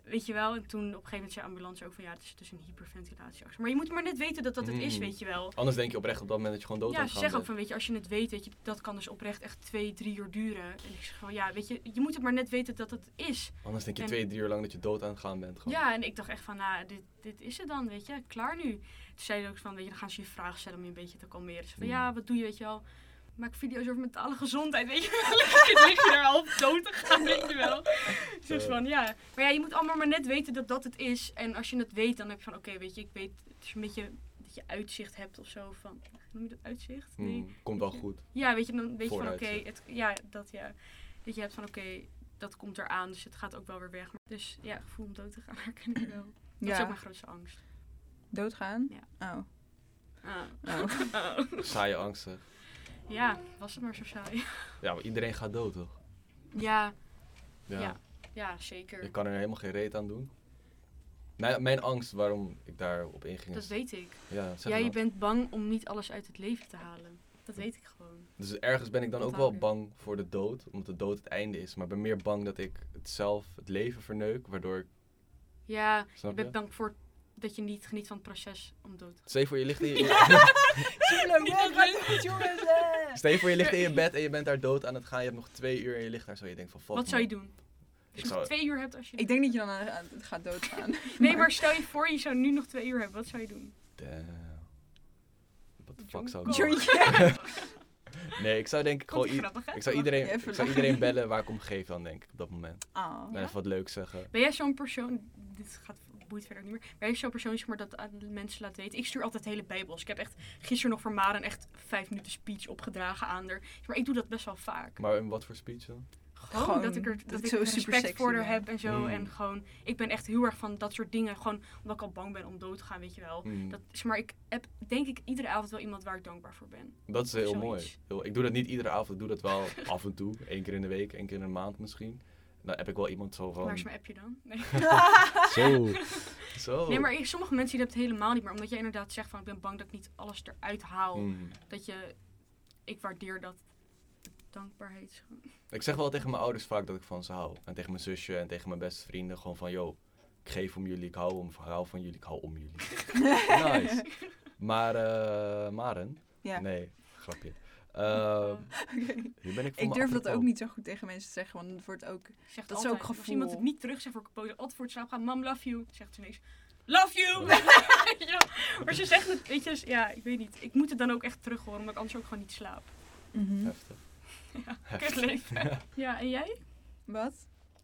weet je wel, en toen op een gegeven moment zei ambulance ook van, ja, het is dus een hyperventilatieactie. Maar je moet maar net weten dat dat het is, Mm. weet je wel. Anders denk je oprecht op dat moment dat je gewoon dood Ja, aan ze zeggen ook bent. van, weet je, als je het weet, weet je, dat kan dus oprecht echt twee, drie uur duren. En ik zeg van, ja, weet je, je moet het maar net weten dat het is. Anders denk je en- twee, drie uur lang dat je dood aan het gaan bent. Gewoon. Ja, en ik dacht echt van, nou, dit, dit is het dan, weet je, klaar nu. Toen zei ze ook van, weet je, dan gaan ze je vragen stellen om je een beetje te kalmeren. Ze van, Mm. ja, wat doe je, weet je wel. Maak video's over mentale gezondheid, weet je wel. (laughs) Dan lig je daar half dood te gaan, weet je wel. Dus van, ja. Maar ja, je moet allemaal maar net weten dat dat het is. En als je het weet, dan heb je van, oké, weet je, ik weet, het is een beetje dat je uitzicht hebt of zo. Van, noem je dat uitzicht? Nee. Hmm, komt wel goed. Ja, weet je, dan weet je van oké, ja, dat ja. Dat je hebt van oké, dat komt eraan, dus het gaat ook wel weer weg. Dus ja, gevoel om dood te gaan (laughs) herken ik wel. Dat is ook mijn grootste angst. Doodgaan? Ja. Oh. Ah. Oh. (laughs) Oh. Saaie angsten. Ja, was het maar zo saai. Ja, maar iedereen gaat dood toch? Ja, Ja. Ja. ja, zeker. Je kan er helemaal geen reet aan doen. Mijn, mijn angst waarom ik daarop inging Dat weet ik. Ja, Ja, je bent bang om niet alles uit het leven te halen. Dat weet ik gewoon. Dus ergens ben ik dan ook wel bang voor de dood, omdat de dood het einde is. Maar ik ben meer bang dat ik het zelf, het leven verneuk, waardoor ik... Ja, je Snap je? bent bang voor dat je niet geniet van het proces om dood te gaan. Je voor je ligt in je, (laughs) (laughs) Leuk. jongens. stel je, voor je ligt in je bed en je bent daar dood aan het gaan. Je hebt nog twee uur en je ligt daar zo. Je denkt van fuck Wat zou je man. doen? Ik je nog zou, twee uur hebt als je... Ik denk dat je dan aan, aan- gaat doodgaan. (laughs) (laughs) Nee, maar stel je voor je zou nu nog twee uur hebben. Wat zou je doen? Damn. What the fuck zou ik Jointje. (laughs) Nee, ik zou denk ik gewoon... Grappig? Ik zou iedereen, ik zou iedereen bellen waar ik om geef dan, denk ik, op dat moment. Ah. En Ja? even wat leuks zeggen. Ben jij zo'n persoon, dit gaat, boeit verder ook niet meer, ben jij zo'n persoon zeg maar, dat aan de mensen laat weten? Ik stuur altijd hele bijbels. Ik heb echt gisteren nog voor Maren echt vijf minuten speech opgedragen aan haar. Maar ik doe dat best wel vaak. Maar in wat voor speech dan? Gewoon, Gewoon dat ik er dat dat ik zo respect sexy voor haar heb en zo. Mm. En gewoon, ik ben echt heel erg van dat soort dingen. Gewoon omdat ik al bang ben om dood te gaan, weet je wel. Hmm, Dat is, maar ik heb denk ik iedere avond wel iemand waar ik dankbaar voor ben. dat is heel zoiets. mooi. Heel- Ik doe dat niet iedere avond, ik doe dat wel (laughs) af en toe. Eén keer in de week, één keer in de maand misschien. Dan heb ik wel iemand zo van... Waar is mijn appje dan? Nee. (laughs) Zo. (laughs) Zo. nee, maar sommige mensen die hebben het helemaal niet meer. Omdat jij inderdaad zegt van ik ben bang dat ik niet alles eruit haal. Hmm. dat je, ik waardeer dat dankbaarheid. Ik zeg wel tegen mijn ouders vaak dat ik van ze hou. En tegen mijn zusje en tegen mijn beste vrienden gewoon van... Yo, ik geef om jullie, ik hou, om, hou van jullie, ik hou om jullie. (laughs) nice. Maar, eh Maren? Ja. Nee, grapje. Eh, (laughs) Oké. hier ben ik Ik durf dat ook niet zo goed tegen mensen te zeggen, want het wordt ook... Ik zeg Dat is altijd, ook Als gevoel. iemand het niet terug zegt voor ik altijd voor het slaap gaan, mam love you. Zegt ze ineens, love you! (laughs) ja, maar ze zegt het, weet je, dus, ja, ik weet niet. Ik moet het dan ook echt terug horen, omdat ik anders ook gewoon niet slaap. Mhm. Heftig. Ja, Heftig. ja, en jij? Wat?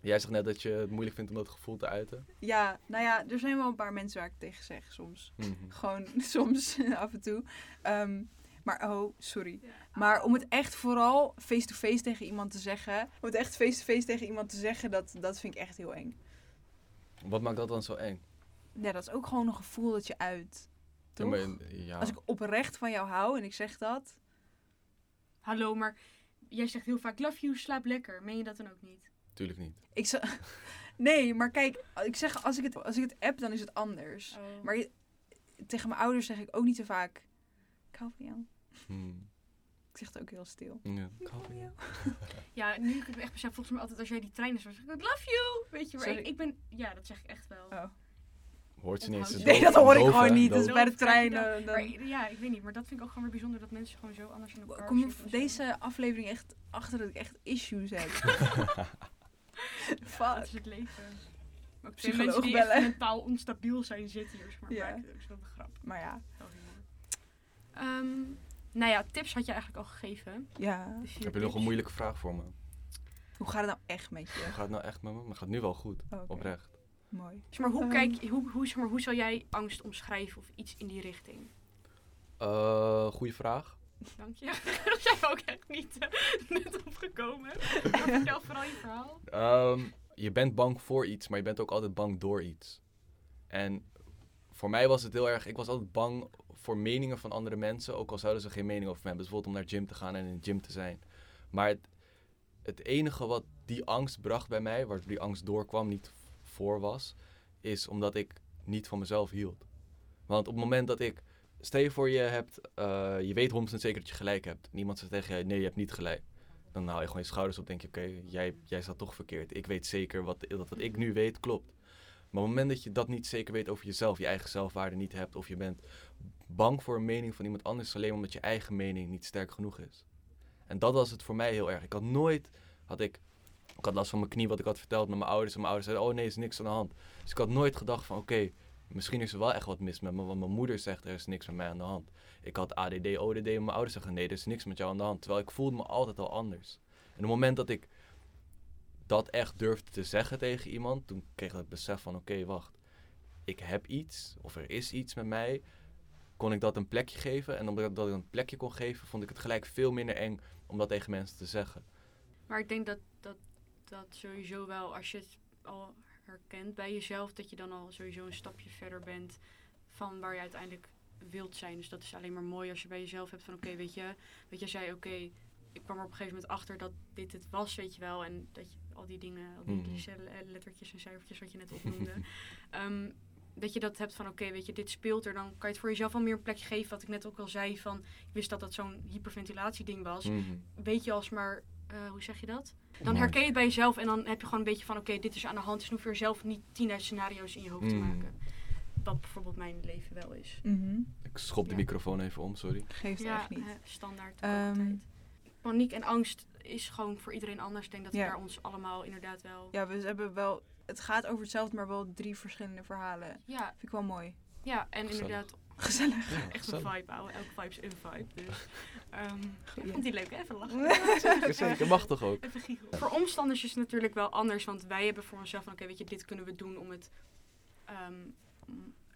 Jij zegt net dat je het moeilijk vindt om dat gevoel te uiten. Ja, nou ja, er zijn wel een paar mensen waar ik tegen zeg soms. Mhm. Gewoon (laughs) soms, af en toe. Ehm, maar, oh, sorry. Maar om het echt vooral face-to-face tegen iemand te zeggen... Om het echt face-to-face tegen iemand te zeggen, dat, dat vind ik echt heel eng. Wat maakt dat dan zo eng? Ja, dat is ook gewoon een gevoel dat je uit. Ja, maar- ja. Als ik oprecht van jou hou en ik zeg dat... Hallo, maar jij zegt heel vaak love you, slaap lekker. Meen je dat dan ook niet? Tuurlijk niet. Ik zeg... (laughs) Nee, maar kijk, ik zeg, als ik, het, als ik het app, dan is het anders. Oh. Maar je- tegen mijn ouders zeg ik ook niet te vaak... Ik hou van jou. Hmm. Ik zeg het ook heel stil. Ja. Ik hou van jou. (laughs) Ja, nu ik het echt besef, volgens mij altijd als jij die trein is, dan zeg ik love you. Weet je, maar ik, ik ben, ja, dat zeg ik echt wel. Oh. Hoort ze niet eens. Nee, dat hoor ik gewoon niet. Dat is Doof. bij de Doof krijg je trein. dan. eh, dan- Maar ja, ik weet niet, maar dat vind ik ook gewoon weer bijzonder dat mensen gewoon zo anders in elkaar kom je deze aflevering echt achter dat ik echt issues heb. (laughs) (laughs) Ja, Fuck. dat is het leven. Maar ook mensen die bellen. echt mentaal onstabiel zijn zitten hier. Maar Ja. dat is wel een grap. Maar ja. Ehm, nou ja, tips had je eigenlijk al gegeven. Ja. Vier Heb je nog een moeilijke vraag voor me? Hoe gaat het nou echt met je? Hoe gaat het nou echt met me? Maar het gaat nu wel goed. Oh. Oprecht. Mooi. Zeg maar, hoe, Ehm. kijk, hoe, hoe, zeg maar, hoe zou jij angst omschrijven of iets in die richting? Eh goeie vraag. Dank je. (laughs) Daar zijn we ook echt niet eh, (laughs) net opgekomen. Vertel vooral je verhaal. Ehm, je bent bang voor iets, maar je bent ook altijd bang door iets. En voor mij was het heel erg, ik was altijd bang voor meningen van andere mensen, ook al zouden ze geen mening over me hebben. Dus bijvoorbeeld om naar gym te gaan en in de gym te zijn. Maar het, het enige wat die angst bracht bij mij, waar die angst doorkwam, niet voor was, is omdat ik niet van mezelf hield. Want op het moment dat ik, stel je voor je hebt, eh, je weet 100% zeker dat je gelijk hebt. En iemand zegt tegen je, nee je hebt niet gelijk. Dan haal je gewoon je schouders op, denk je, oké, jij, jij staat toch verkeerd. Ik weet zeker wat, dat wat ik nu weet klopt. Maar op het moment dat je dat niet zeker weet over jezelf, je eigen zelfwaarde niet hebt, of je bent bang voor een mening van iemand anders, alleen omdat je eigen mening niet sterk genoeg is. En dat was het voor mij heel erg. Ik had nooit, had ik, ik had last van mijn knie wat ik had verteld met mijn ouders. En mijn ouders zeiden, oh nee, is niks aan de hand. Dus ik had nooit gedacht van, oké, misschien is er wel echt wat mis met me. Want mijn moeder zegt, er is niks met mij aan de hand. Ik had ADD, ODD en mijn ouders zeggen, nee, er is niks met jou aan de hand. Terwijl ik voelde me altijd al anders. En op het moment dat ik dat echt durfde te zeggen tegen iemand, toen kreeg ik het besef van, oké, wacht. Ik heb iets, of er is iets met mij kon ik dat een plekje geven. En omdat ik dat een plekje kon geven, vond ik het gelijk veel minder eng om dat tegen mensen te zeggen. Maar ik denk dat dat, dat sowieso wel, als je het al herkent bij jezelf, dat je dan al sowieso een stapje verder bent van waar je uiteindelijk wilt zijn. Dus dat is alleen maar mooi als je bij jezelf hebt van oké, weet je, weet je zei oké, ik kwam er op een gegeven moment achter dat dit het was, weet je wel. En dat je al die dingen, al die mm. lettertjes en cijfertjes wat je net opnoemde. um, (laughs) dat je dat hebt van oké, weet je, dit speelt er, dan kan je het voor jezelf wel meer een plekje geven. Wat ik net ook al zei van, ik wist dat dat zo'n hyperventilatieding was. Mhm. Weet je als maar, uh, hoe zeg je dat? Dan herken je het bij jezelf en dan heb je gewoon een beetje van oké, dit is aan de hand. Dus hoef je er zelf niet tien scenario's in je hoofd te mhm. maken. Wat bijvoorbeeld mijn leven wel is. Mhm. Ik schop de microfoon even om, sorry. Geeft ja, echt niet. Standaard um, Paniek en angst is gewoon voor iedereen anders. Ik denk dat we daar ons allemaal inderdaad wel... Ja, we hebben wel het gaat over hetzelfde, maar wel drie verschillende verhalen. Ja. Vind ik wel mooi. Ja, en inderdaad... Gezellig. Echt een vibe, ouwe. Elke vibe is een vibe. Dus, um, ik vond die leuk. Even lachen. (laughs) Zeker, mag toch ook? Even giechelen. Voor omstanders is het natuurlijk wel anders. Want wij hebben voor onszelf van... Oké, weet je, dit kunnen we doen om het... Um,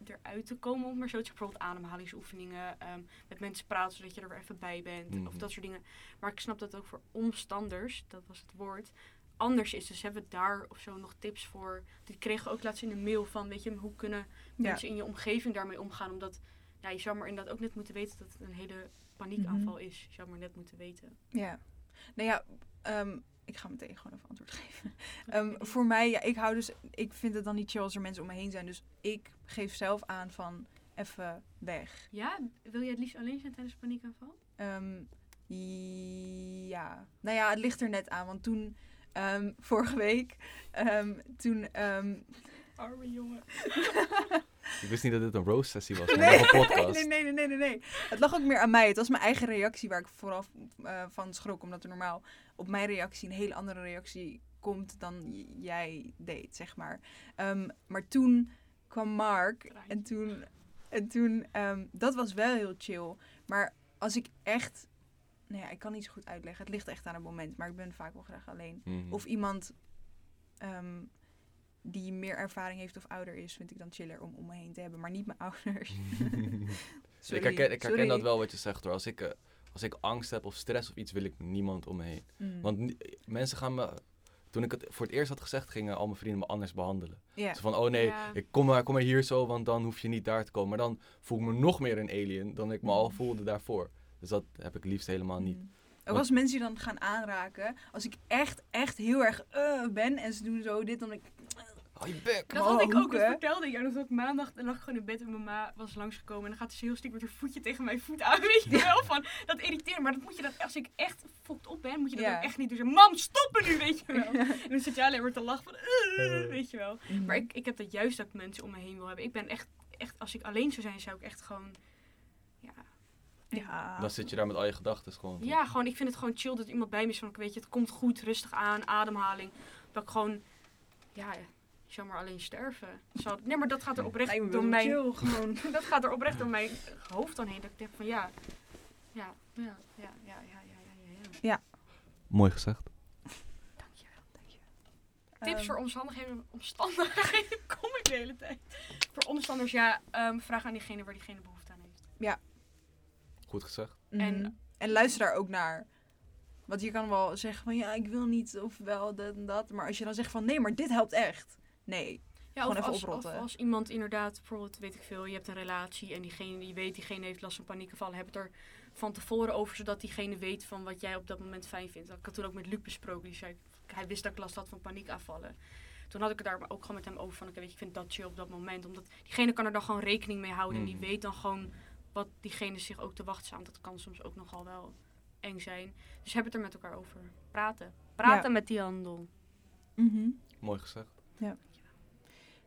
eruit te komen, om maar zo Bijvoorbeeld ademhalingsoefeningen, um, met mensen praten zodat je er weer even bij bent, of mhm. dat soort dingen. Maar ik snap dat ook voor omstanders, dat was het woord, anders is. Dus hebben we daar of zo nog tips voor? Die kregen ook laatst in een mail van, weet je, hoe kunnen mensen in je omgeving daarmee omgaan? Omdat, ja, je zou maar inderdaad ook net moeten weten dat het een hele paniekaanval mhm. is. Je zou maar net moeten weten. Ja. Nou ja, ehm, ik ga meteen gewoon even antwoord geven. Um, voor mij, ja, ik hou dus, ik vind het dan niet chill als er mensen om me heen zijn. Dus ik geef zelf aan van even weg. Ja, wil je het liefst alleen zijn tijdens paniekaanval? Um, ja, nou ja, het ligt er net aan. Want toen Um, vorige week. Toen. Arme jongen. (laughs) Ik wist niet dat dit een roast sessie was, nee, een (laughs) podcast. Nee, nee, nee, nee, nee, nee. Het lag ook meer aan mij. Het was mijn eigen reactie waar ik vooral uh, van schrok. Omdat er normaal op mijn reactie een hele andere reactie komt dan jij deed, zeg maar. maar toen kwam Mark en toen... En toen, dat was wel heel chill. Maar als ik echt nou ja, ik kan niet zo goed uitleggen. Het ligt echt aan het moment, maar ik ben vaak wel graag alleen. Mhm. Of iemand um, die meer ervaring heeft of ouder is, vind ik dan chiller om om me heen te hebben, maar niet mijn (laughs) ouders. (laughs) ik herken, ik herken dat wel wat je zegt hoor. Als ik, uh, als ik angst heb of stress of iets, wil ik niemand om me heen. Mm. Want mensen gaan me toen ik het voor het eerst had gezegd, gingen al mijn vrienden me anders behandelen. Yeah. van, oh nee, ik kom, maar, kom maar hier zo, want dan hoef je niet daar te komen. Maar dan voel ik me nog meer een alien dan ik me al mm. voelde daarvoor. Dus dat heb ik liefst helemaal niet. Mm. Ook als mensen je dan gaan aanraken, als ik echt, echt heel erg uh, ben en ze doen zo dit, dan ik... Oh, je bek. Dat had ik ook, dat vertelde ik. dat ook maandag, dan lag ik gewoon in bed en mijn ma was langsgekomen. En dan gaat ze heel stuk met haar voetje tegen mijn voet aan, (laughs) weet je wel. Van, dat irriteert maar dat moet je dan, als ik echt fokt op ben, moet je dat ook echt niet doen. Mam, stoppen nu, weet je wel. (laughs) En dan zit je alleen maar te lachen van, uh, weet je wel. Mhm. Maar ik, ik heb dat juist dat ik mensen om me heen wil hebben. Ik ben echt, echt, als ik alleen zou zijn, zou ik echt gewoon ja. Dan zit je daar met al je gedachten gewoon. Ja, gewoon, ik vind het gewoon chill dat iemand bij me is van, weet je, het komt goed, rustig aan, ademhaling. Dat ik gewoon, ja, zou maar alleen sterven. Nee, maar dat gaat er oprecht door mijn... Chill, gewoon. (laughs) dat gaat er oprecht door mijn hoofd dan heen. Dat ik denk van ja, ja, ja, ja, ja, ja, ja, ja. ja. Mooi gezegd. Dankjewel, dankjewel. Tips voor omstandigheden, omstandigheden (laughs) kom ik de hele tijd. Voor omstanders, ja, ehm, vraag aan diegene waar diegene behoefte aan heeft. Ja. Goed gezegd. Mhm. En, en luister daar ook naar. Want je kan wel zeggen van ja, ik wil niet of wel dat en dat. Maar als je dan zegt van nee, maar dit helpt echt. Nee. Ja, Gewoon even als, oprotten. Of als iemand inderdaad, bijvoorbeeld, weet ik veel, je hebt een relatie en diegene, die weet, diegene heeft last van paniekaanvallen, hebben het er van tevoren over, zodat diegene weet van wat jij op dat moment fijn vindt. Ik had toen ook met Luc besproken, die zei, hij wist dat ik last had van paniekaanvallen. Toen had ik het daar ook gewoon met hem over van, oké, weet je, ik vind dat chill op dat moment. Omdat diegene kan er dan gewoon rekening mee houden en die Mhm. weet dan gewoon wat diegene zich ook te wachten staat. Dat kan soms ook nogal wel eng zijn. Dus heb het er met elkaar over. Praten. Praten met die handel. Mhm. Mooi gezegd.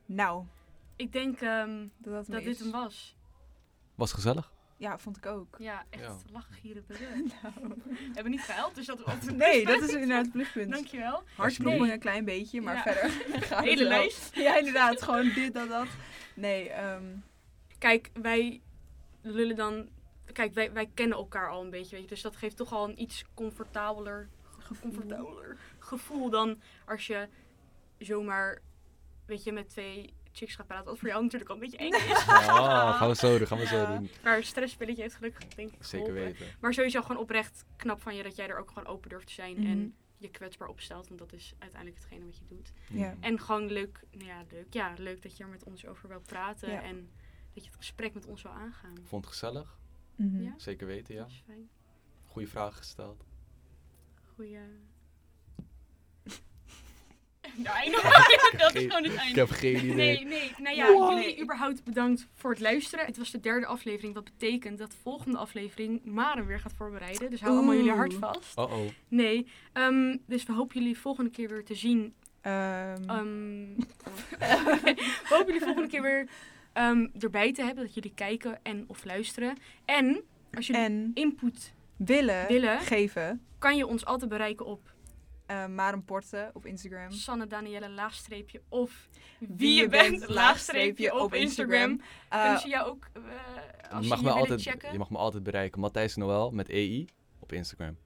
Nou, Ik denk ehm, dat dat, dit hem was. Was gezellig. Ja, vond ik ook. Ja, echt Ja. lachen, gieren, brullen. (laughs) We hebben niet gehuild, dus dat is altijd een Nee, dat is (laughs) inderdaad het pluspunt. Dankjewel. Hartkloppingen Nee. een klein beetje, maar Ja. verder (laughs) gaat Hele wel. lijst. Ja, inderdaad. Gewoon dit, dat, dat. Nee, ehm, Kijk, wij lullen dan... Kijk, wij, wij kennen elkaar al een beetje, weet je. Dus dat geeft toch al een iets comfortabeler, comfortabeler gevoel dan als je zomaar, weet je, met twee chicks gaat praten. Wat voor jou natuurlijk al een beetje eng is. (laughs) Ah, gaan we zo doen, gaan we zo doen. Maar stresspilletje heeft gelukkig, denk ik, Zeker geholpen. weten. Maar sowieso gewoon oprecht knap van je dat jij er ook gewoon open durft te zijn. Mhm. En je kwetsbaar opstelt, want dat is uiteindelijk hetgene wat je doet. Ja. En gewoon leuk, nou ja, leuk, ja, leuk dat je er met ons over wil praten. Ja. En dat je het gesprek met ons wil aangaan. Vond het gezellig. Mhm. Ja. Zeker weten, ja. Dat is fijn. Goeie vragen gesteld. Goeie... Nou, (laughs) dat is gewoon het Ik einde. heb geen idee. Nee, nee, nou ja, Wow. jullie überhaupt bedankt voor het luisteren. Het was de derde aflevering, wat betekent dat de volgende aflevering Maren weer gaat voorbereiden. Dus hou allemaal jullie hart vast. Oh oh. Nee, ehm, dus we hopen jullie volgende keer weer te zien Ehm, Ehm, (laughs) we hopen jullie volgende keer weer ehm, erbij te hebben. Dat jullie kijken en of luisteren. En als jullie en input willen, willen, geven. kan je ons altijd bereiken op eh Maren Porten op Instagram. Sanne Danielle laagstreepje of wie, Wie je je bent bent, laagstreepje op Instagram. Eh, Kunnen ze jou ook, eh, als Je mag, je me altijd, checken? je mag me altijd bereiken. Matthijs Noël met EI op Instagram.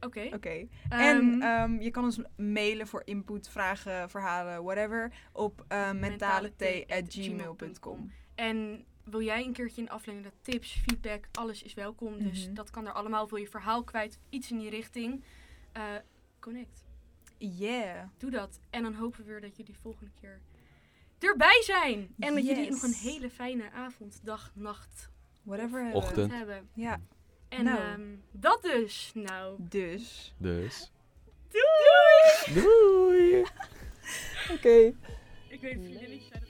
Oké. Oké. Ehm, en ehm, je kan ons mailen voor input, vragen, verhalen, whatever. Op uh, mentaleT.gmail.com. En wil jij een keertje een aflevering dat tips, feedback, alles is welkom. Dus Mhm. dat kan er allemaal. Wil je verhaal kwijt, iets in die richting. Connect. Yeah. Doe dat. En dan hopen we weer dat jullie volgende keer erbij zijn. En dat jullie nog een hele fijne avond, dag, nacht Whatever. hebben. Ochtend. hebben. Ja. En Nou. ehm, dat dus. Nou, Dus. Dus. doei! Doei! Oké. (laughs) Ik weet vriendinnetjes zijn.